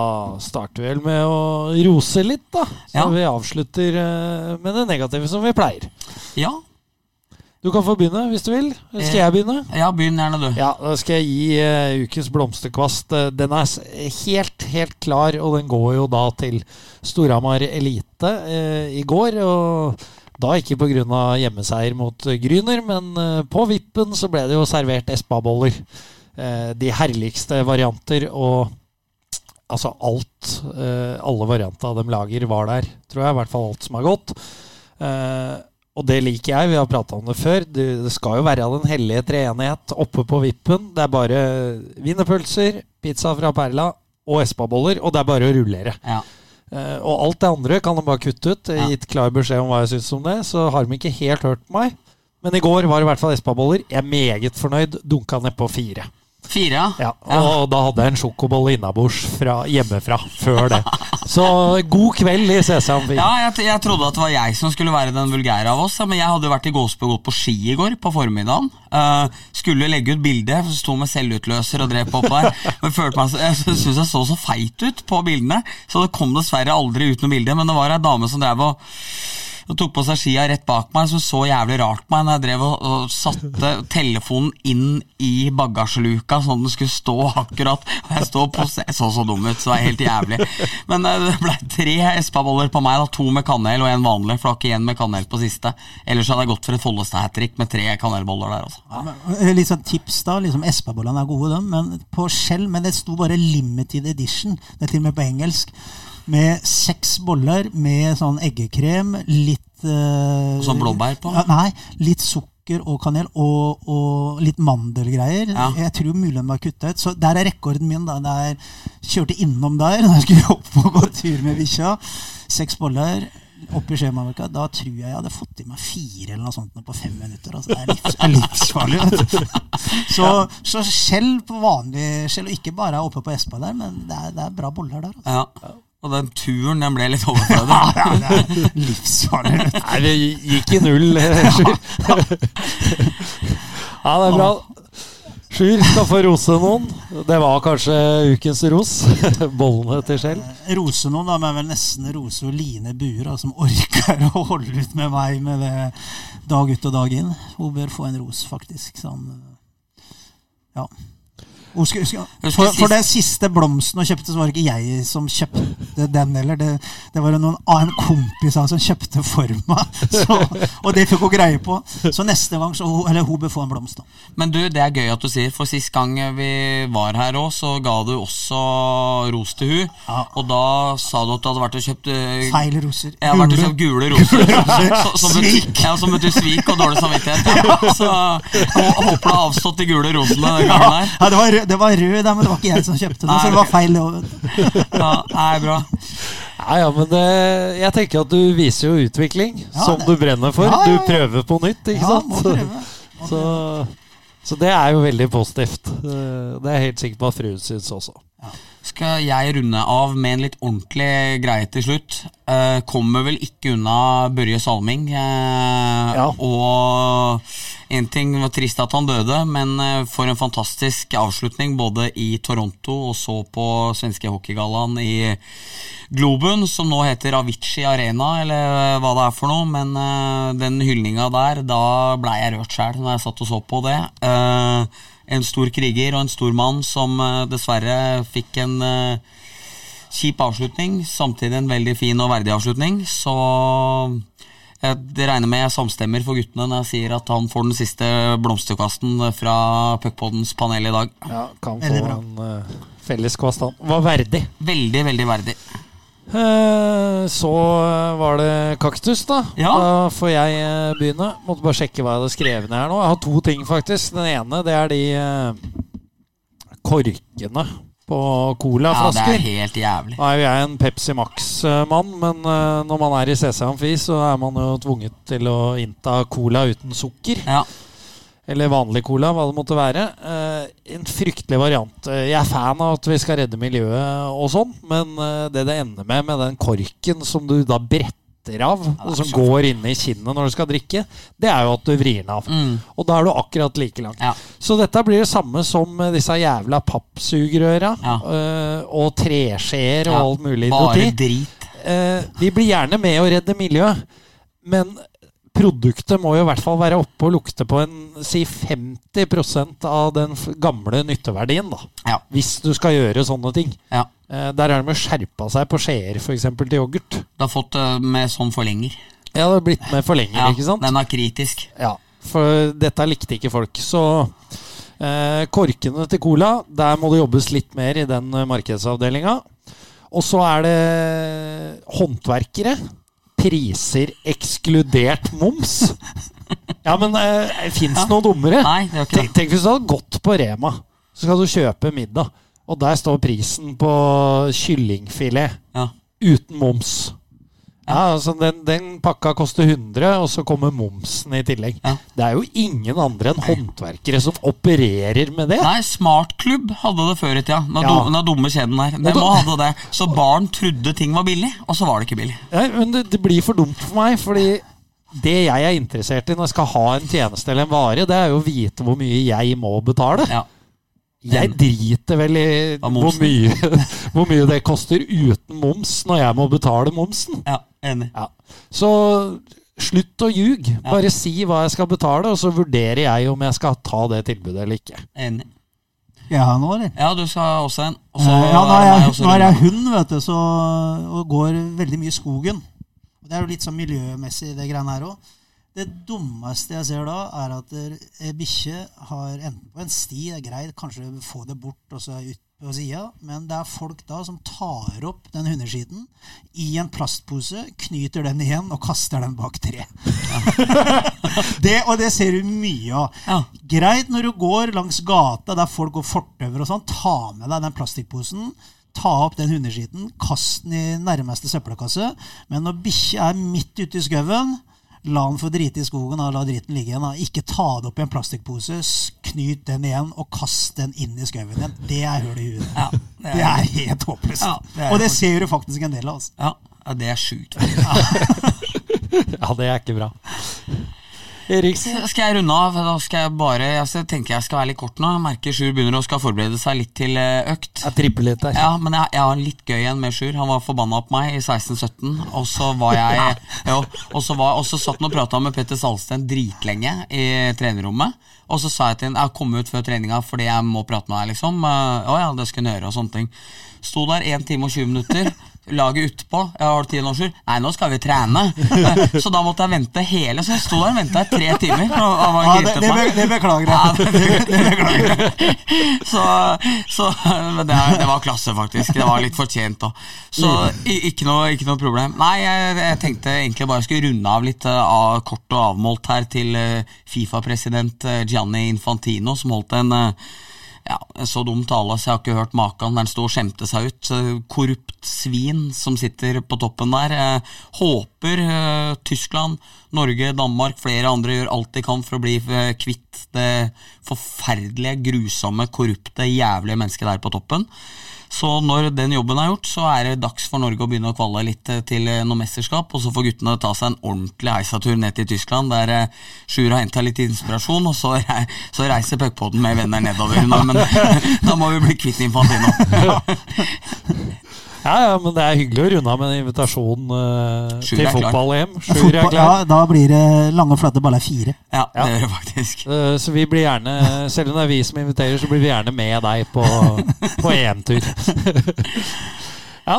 S3: starter vi vel med å rose litt, da. Så
S2: Ja.
S3: vi avslutter eh, med det negative som vi pleier.
S2: ja,
S3: Du kan få begynne hvis du vil. Skal
S2: Eh.
S3: jeg begynne?
S2: ja begynn gjerne, du.
S3: Ja, da skal jeg gi uh, ukens blomsterkvast. Eh, den er helt, helt klar, og den går jo da til Storhamar Elite uh, i går. Og da ikke pga. hjemmeseier mot eh, Gryner, men eh, på vippen så ble det jo servert Espa-boller. Eh, de herligste varianter, og altså alt eh, Alle varianter de lager var der, tror jeg. I hvert fall alt som er godt. Og det liker jeg, vi har prata om det før. Det, skal jo være den hellige treenighet oppe på vippen. Det er bare wienerpølser, pizza fra Perla og Espa-boller, og det er bare å rullere.
S2: Ja.
S3: Uh, og alt det andre kan de bare kutte ut.
S2: Ja.
S3: Gitt klar beskjed om hva jeg syns om det, så har de ikke helt hørt meg. Men i går var det i hvert fall Espa-boller. Jeg er meget fornøyd. Dunka ned på fire.
S2: Fire,
S3: Ja, og da hadde jeg en sjokobolle innabords hjemmefra før det. Så god kveld i CC
S2: Ja, jeg, jeg trodde at det var jeg som skulle være den vulgære av oss. Men jeg hadde jo vært i Gåsbø gått på ski i går på formiddagen. Uh, skulle legge ut bilde, sto med selvutløser og drev på der. Men følte meg, jeg syns jeg så så feit ut på bildene, så det kom dessverre aldri ut noe bilde. Men det var ei dame som drev og og tok på seg skia rett bak meg, som så jævlig rart på meg når jeg drev og, og satte telefonen inn i bagasjeluka sånn den skulle stå akkurat. Og jeg stod på, jeg så så dum ut, så det var helt jævlig. Men eh, det ble tre Espa-boller på meg, da, to med kanel og en vanlig, for det var ikke igjen med kanel på siste. Ellers hadde jeg gått for et Follestad-hat-trick med tre kanelboller der. Altså.
S4: Ja, men, litt sånn tips da, liksom Espa-bollene er gode, de, men på skjell. Men det sto bare 'limited edition'. Det er til og med på engelsk. Med seks boller med sånn eggekrem, litt eh,
S2: sånn blåbær på?
S4: Ja, nei, litt sukker og kanel og, og litt mandelgreier.
S2: Ja.
S4: Jeg tror mulig de har kutta ut. Så der er rekorden min. da der Kjørte innom der da jeg skulle opp og gå tur med bikkja. Seks boller. oppe i Skjemaverka, da tror jeg jeg hadde fått i meg fire eller noe sånt på fem minutter. Altså, det er, livs, er livsfarlig. Så, så skjell på vanlig skjell, og ikke bare oppe på Espa der, men det er, det er bra boller der. Altså.
S2: Ja. Og den turen den ble litt overflødig.
S4: Ja, det er livsfarlig.
S3: Nei, det gikk i null. eh, Sjur. ja, det er bra. Sjur skal få rose noen. Det var kanskje ukens ros. Bollene til Skjell.
S4: Rose noen, da, men vel nesten rose Line Buer, som orker å holde ut med meg med det dag ut og dag inn. Hun bør få en ros, faktisk. Sånn, ja. For, for den siste blomsten hun kjøpte, så var det ikke jeg som kjøpte den heller. Det, det var noen annen kompis av som kjøpte for meg. Så, og det fikk hun greie på. Så neste gang så hun, eller hun bør få en blomst. da.
S2: Men du, det er gøy at du sier, for sist gang vi var her òg, så ga du også ros til hun
S4: Ja.
S2: Og da sa du at du hadde vært og kjøpt eh,
S4: Feil roser.
S2: Jeg har vært og
S4: Gule.
S2: kjøpt gule roser.
S4: roser.
S2: Så- Som betyr, ja, som betyr svik og dårlig samvittighet. Ja. Så jeg håper du har avstått de gule rosene den gangen her.
S4: Ja, det var, rød, det var rød, der, men det var ikke jeg som kjøpte den, så det var feil.
S2: Ja, nei, bra.
S3: Ja, ja, men det, jeg tenker at du viser jo utvikling,
S4: Ja,
S3: som
S4: det-
S3: du brenner for.
S4: Ja, ja, ja.
S3: Du prøver på nytt, ikke
S4: Ja,
S3: sant?
S4: må prøve.
S3: Så, så det er jo veldig positivt. Eh, Det er jeg helt sikker på at fruen syns også.
S2: Skal jeg runde av med en litt ordentlig greie til slutt. Eh, kommer vel ikke unna Børje Salming. Eh,
S3: Ja.
S2: Og en ting var trist at han døde, men eh, for en fantastisk avslutning både i Toronto og så på svenske hockeygallaen i Globen, som nå heter Avicii Arena, eller hva det er for noe. Men eh, den hyldninga der, da blei jeg rørt sjæl når jeg satt og så på det. Eh, en stor kriger og en stor mann som eh, dessverre fikk en eh, kjip avslutning, samtidig en veldig fin og verdig avslutning. Så jeg regner med jeg samstemmer for guttene når jeg sier at han får den siste blomsterkvasten fra Puckpoddens panel i dag.
S3: Ja, kan få en uh, felles kvast, han. Var verdig.
S2: Veldig, veldig verdig.
S3: Eh, Så var det kaktus, da.
S2: Ja.
S3: Da får jeg eh, begynne. Måtte bare sjekke hva jeg hadde skrevet ned her nå. Jeg har to ting, faktisk. Den ene det er de eh, korkene på
S2: Ja, det er helt jævlig.
S3: Nå er jo jeg en Pepsi Max-mann, men når man er i CC Amfi, så er man jo tvunget til å innta cola uten sukker.
S2: Ja.
S3: Eller vanlig cola, hva det måtte være. Eh, en fryktelig variant. Eh, Jeg er fan av at vi skal redde miljøet og sånn, men eh, det det ender med med den korken som du da bretter av, og som går inn i kinnet når du skal drikke, det er jo at du vrir den av.
S2: Mm.
S3: Og da er du akkurat like lang.
S2: Ja.
S3: Så dette blir det samme som disse jævla pappsugerøra
S2: Ja.
S3: eh, og treskjeer og
S2: Ja,
S3: alt mulig
S2: Bare drit.
S3: Eh, vi blir gjerne med å redde miljøet, men produktet må jo i hvert fall være oppe og lukte på en si 50% av den gamle nytteverdien, da.
S2: Ja.
S3: Hvis du skal gjøre sånne ting.
S2: Ja.
S3: Eh, der har de skjerpa seg på skjeer, f.eks. til yoghurt.
S2: Du har fått med sånn forlenger.
S3: Ja, det har blitt med forlenger,
S2: Ja,
S3: ikke sant?
S2: den er kritisk.
S3: Ja, for dette likte ikke folk. Så eh, korkene til cola, der må det jobbes litt mer i den eh, markedsavdelinga. Og så er det håndverkere. Priser ekskludert moms. Ja, men eh, fins ja. noe dummere?
S2: Nei, det ikke
S3: Tenk, tenk hvis du hadde gått på Rema, så skal du kjøpe middag, og der står prisen på kyllingfilet
S2: Ja.
S3: uten moms. Ja, altså den, den pakka koster 100, og så kommer momsen i tillegg.
S2: Ja.
S3: Det er jo ingen andre enn håndverkere som opererer med det.
S2: Nei, Smartklubb hadde det før i tida. Den
S3: Ja.
S2: ja. dumme kjeden der.
S3: Den
S2: må hadde det. Så barn trodde ting var billig, og så var det ikke billig.
S3: Nei, men det, det blir for dumt for meg, fordi det jeg er interessert i når jeg skal ha en tjeneste eller en vare, det er jo å vite hvor mye jeg må betale.
S2: Ja.
S3: Jeg driter vel i hvor mye, hvor mye det koster uten moms når jeg må betale momsen.
S2: Ja, enig.
S3: Ja. Så slutt å ljuge. Bare si hva jeg skal betale, og så vurderer jeg om jeg skal ta det tilbudet eller ikke.
S2: enig.
S4: Ja, nå, eller?
S2: Ja, du skal også en. Også,
S4: Eh, ja, nå
S2: er
S4: jeg,
S2: også,
S4: nå er jeg hund, vet du, så, og går veldig mye i skogen. Og Det er jo litt sånn miljømessig, det greiene her òg. Det dummeste jeg ser da, er at ei bikkje har enten på en sti, det er greit, kanskje få det bort og så ut på sida, men det er folk da som tar opp den hundeskiten i en plastpose, knyter den igjen og kaster den bak treet. det, og det ser du mye av.
S2: Ja.
S4: Greit når du går langs gata der folk går fortauer og sånn, ta med deg den plastikkposen. ta opp den hundeskiten, kast den i nærmeste søppelkasse. Men når bikkja er midt ute i skauen, la den få drite i skogen og la driten ligge igjen. Da. Ikke ta det opp i en plastikkpose, knyt den igjen og kast den inn i skauen igjen. Det er hull i huet.
S2: Ja,
S4: Det er helt håpløst.
S2: Ja, det er
S4: og det ser du faktisk en del av. Altså.
S2: Ja, ja, det er sjukt.
S3: Ja, det er ikke bra. Eriksen?
S2: Skal jeg runde av? Da skal jeg bare Jeg tenker jeg skal være litt kort nå. Jeg merker Sjur begynner å skal forberede seg litt til eh, økt.
S3: Jeg tripper litt der.
S2: Ja, men jeg, jeg har litt gøy igjen med Sjur. Han var forbanna på meg i 16-17. Og så var jeg jo, Og så var- og så satt han og prata med Petter Salsten dritlenge i trenerrommet. Og så sa jeg til ham jeg kom ut før treninga fordi jeg må prate med deg, liksom. Å ja, det skal jeg gjøre, og sånne ting. Sto der 1 time og 20 minutter. Laget utpå. Jeg har tid nå, Sjur. Nei, nå skal vi trene. Så da måtte jeg vente hele. Så jeg sto der og venta i tre timer. Og og
S4: Ja, det, det, be, det beklager
S2: Ja,
S4: jeg.
S2: det, det beklager jeg. Så, så men det, det var klasse, faktisk. Det var litt fortjent òg. Så ikke noe, ikke noe problem. Nei, jeg, jeg tenkte egentlig bare jeg skulle runde av litt eh, av, kort og avmålt her til eh, Fifa-president eh, Gianni Infantino, som holdt en ja, så dum tale, så jeg har ikke hørt maken der han sto og skjemte seg ut. Korrupt svin som sitter på toppen der. Eh, Håper eh, Tyskland, Norge, Danmark, flere andre gjør alt de kan for å bli eh, kvitt det forferdelige, grusomme, korrupte, jævlige mennesket der på toppen. Så når den jobben er gjort, så er det dags for Norge å begynne å kvalle litt eh, til eh, noe mesterskap. Og så får guttene ta seg en ordentlig heisatur ned til Tyskland, der eh, Sjur har henta litt inspirasjon. Og så, re så reiser puckpoden med venner nedover. Men da må vi bli kvitt Infantino.
S3: Ja, ja, men det er hyggelig å runde av med en invitasjon
S2: uh,
S3: til fotball-EM.
S4: Ja, da blir det lange, flate baller fire.
S2: Ja,
S3: Ja.
S2: det gjør det faktisk.
S3: Uh, Så vi blir gjerne, selv om det er vi som inviterer, så blir vi gjerne med deg på, på EM-tur. ja,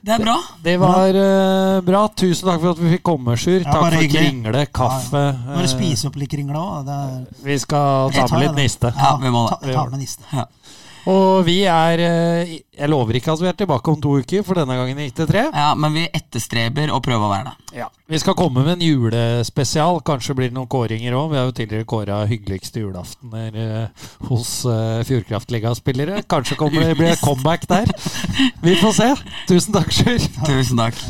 S2: Det er bra.
S3: det var uh, bra. Tusen takk for at vi fikk komme, Sjur.
S4: Ja,
S3: Takk for
S4: hyggelig.
S3: kringle, kaffe.
S4: Ja, må
S3: Eh,
S4: spise opp litt kringle òg.
S3: Vi skal ta med litt niste.
S2: Ja, vi må det.
S4: Ta, ta med niste.
S2: Ja.
S3: Og vi er eh, Jeg lover ikke at vi er tilbake om to uker, for denne gangen gikk det tre.
S2: Ja, men vi etterstreber å prøve å være det.
S3: Vi skal komme med en julespesial. Kanskje blir det noen kåringer òg. Vi har jo tidligere kåra hyggeligste julaftener eh, hos uh, Fjordkraftligaspillere. Kanskje kommer det blir et comeback der. Vi får se. Tusen takk, Sjur.
S2: Tusen takk.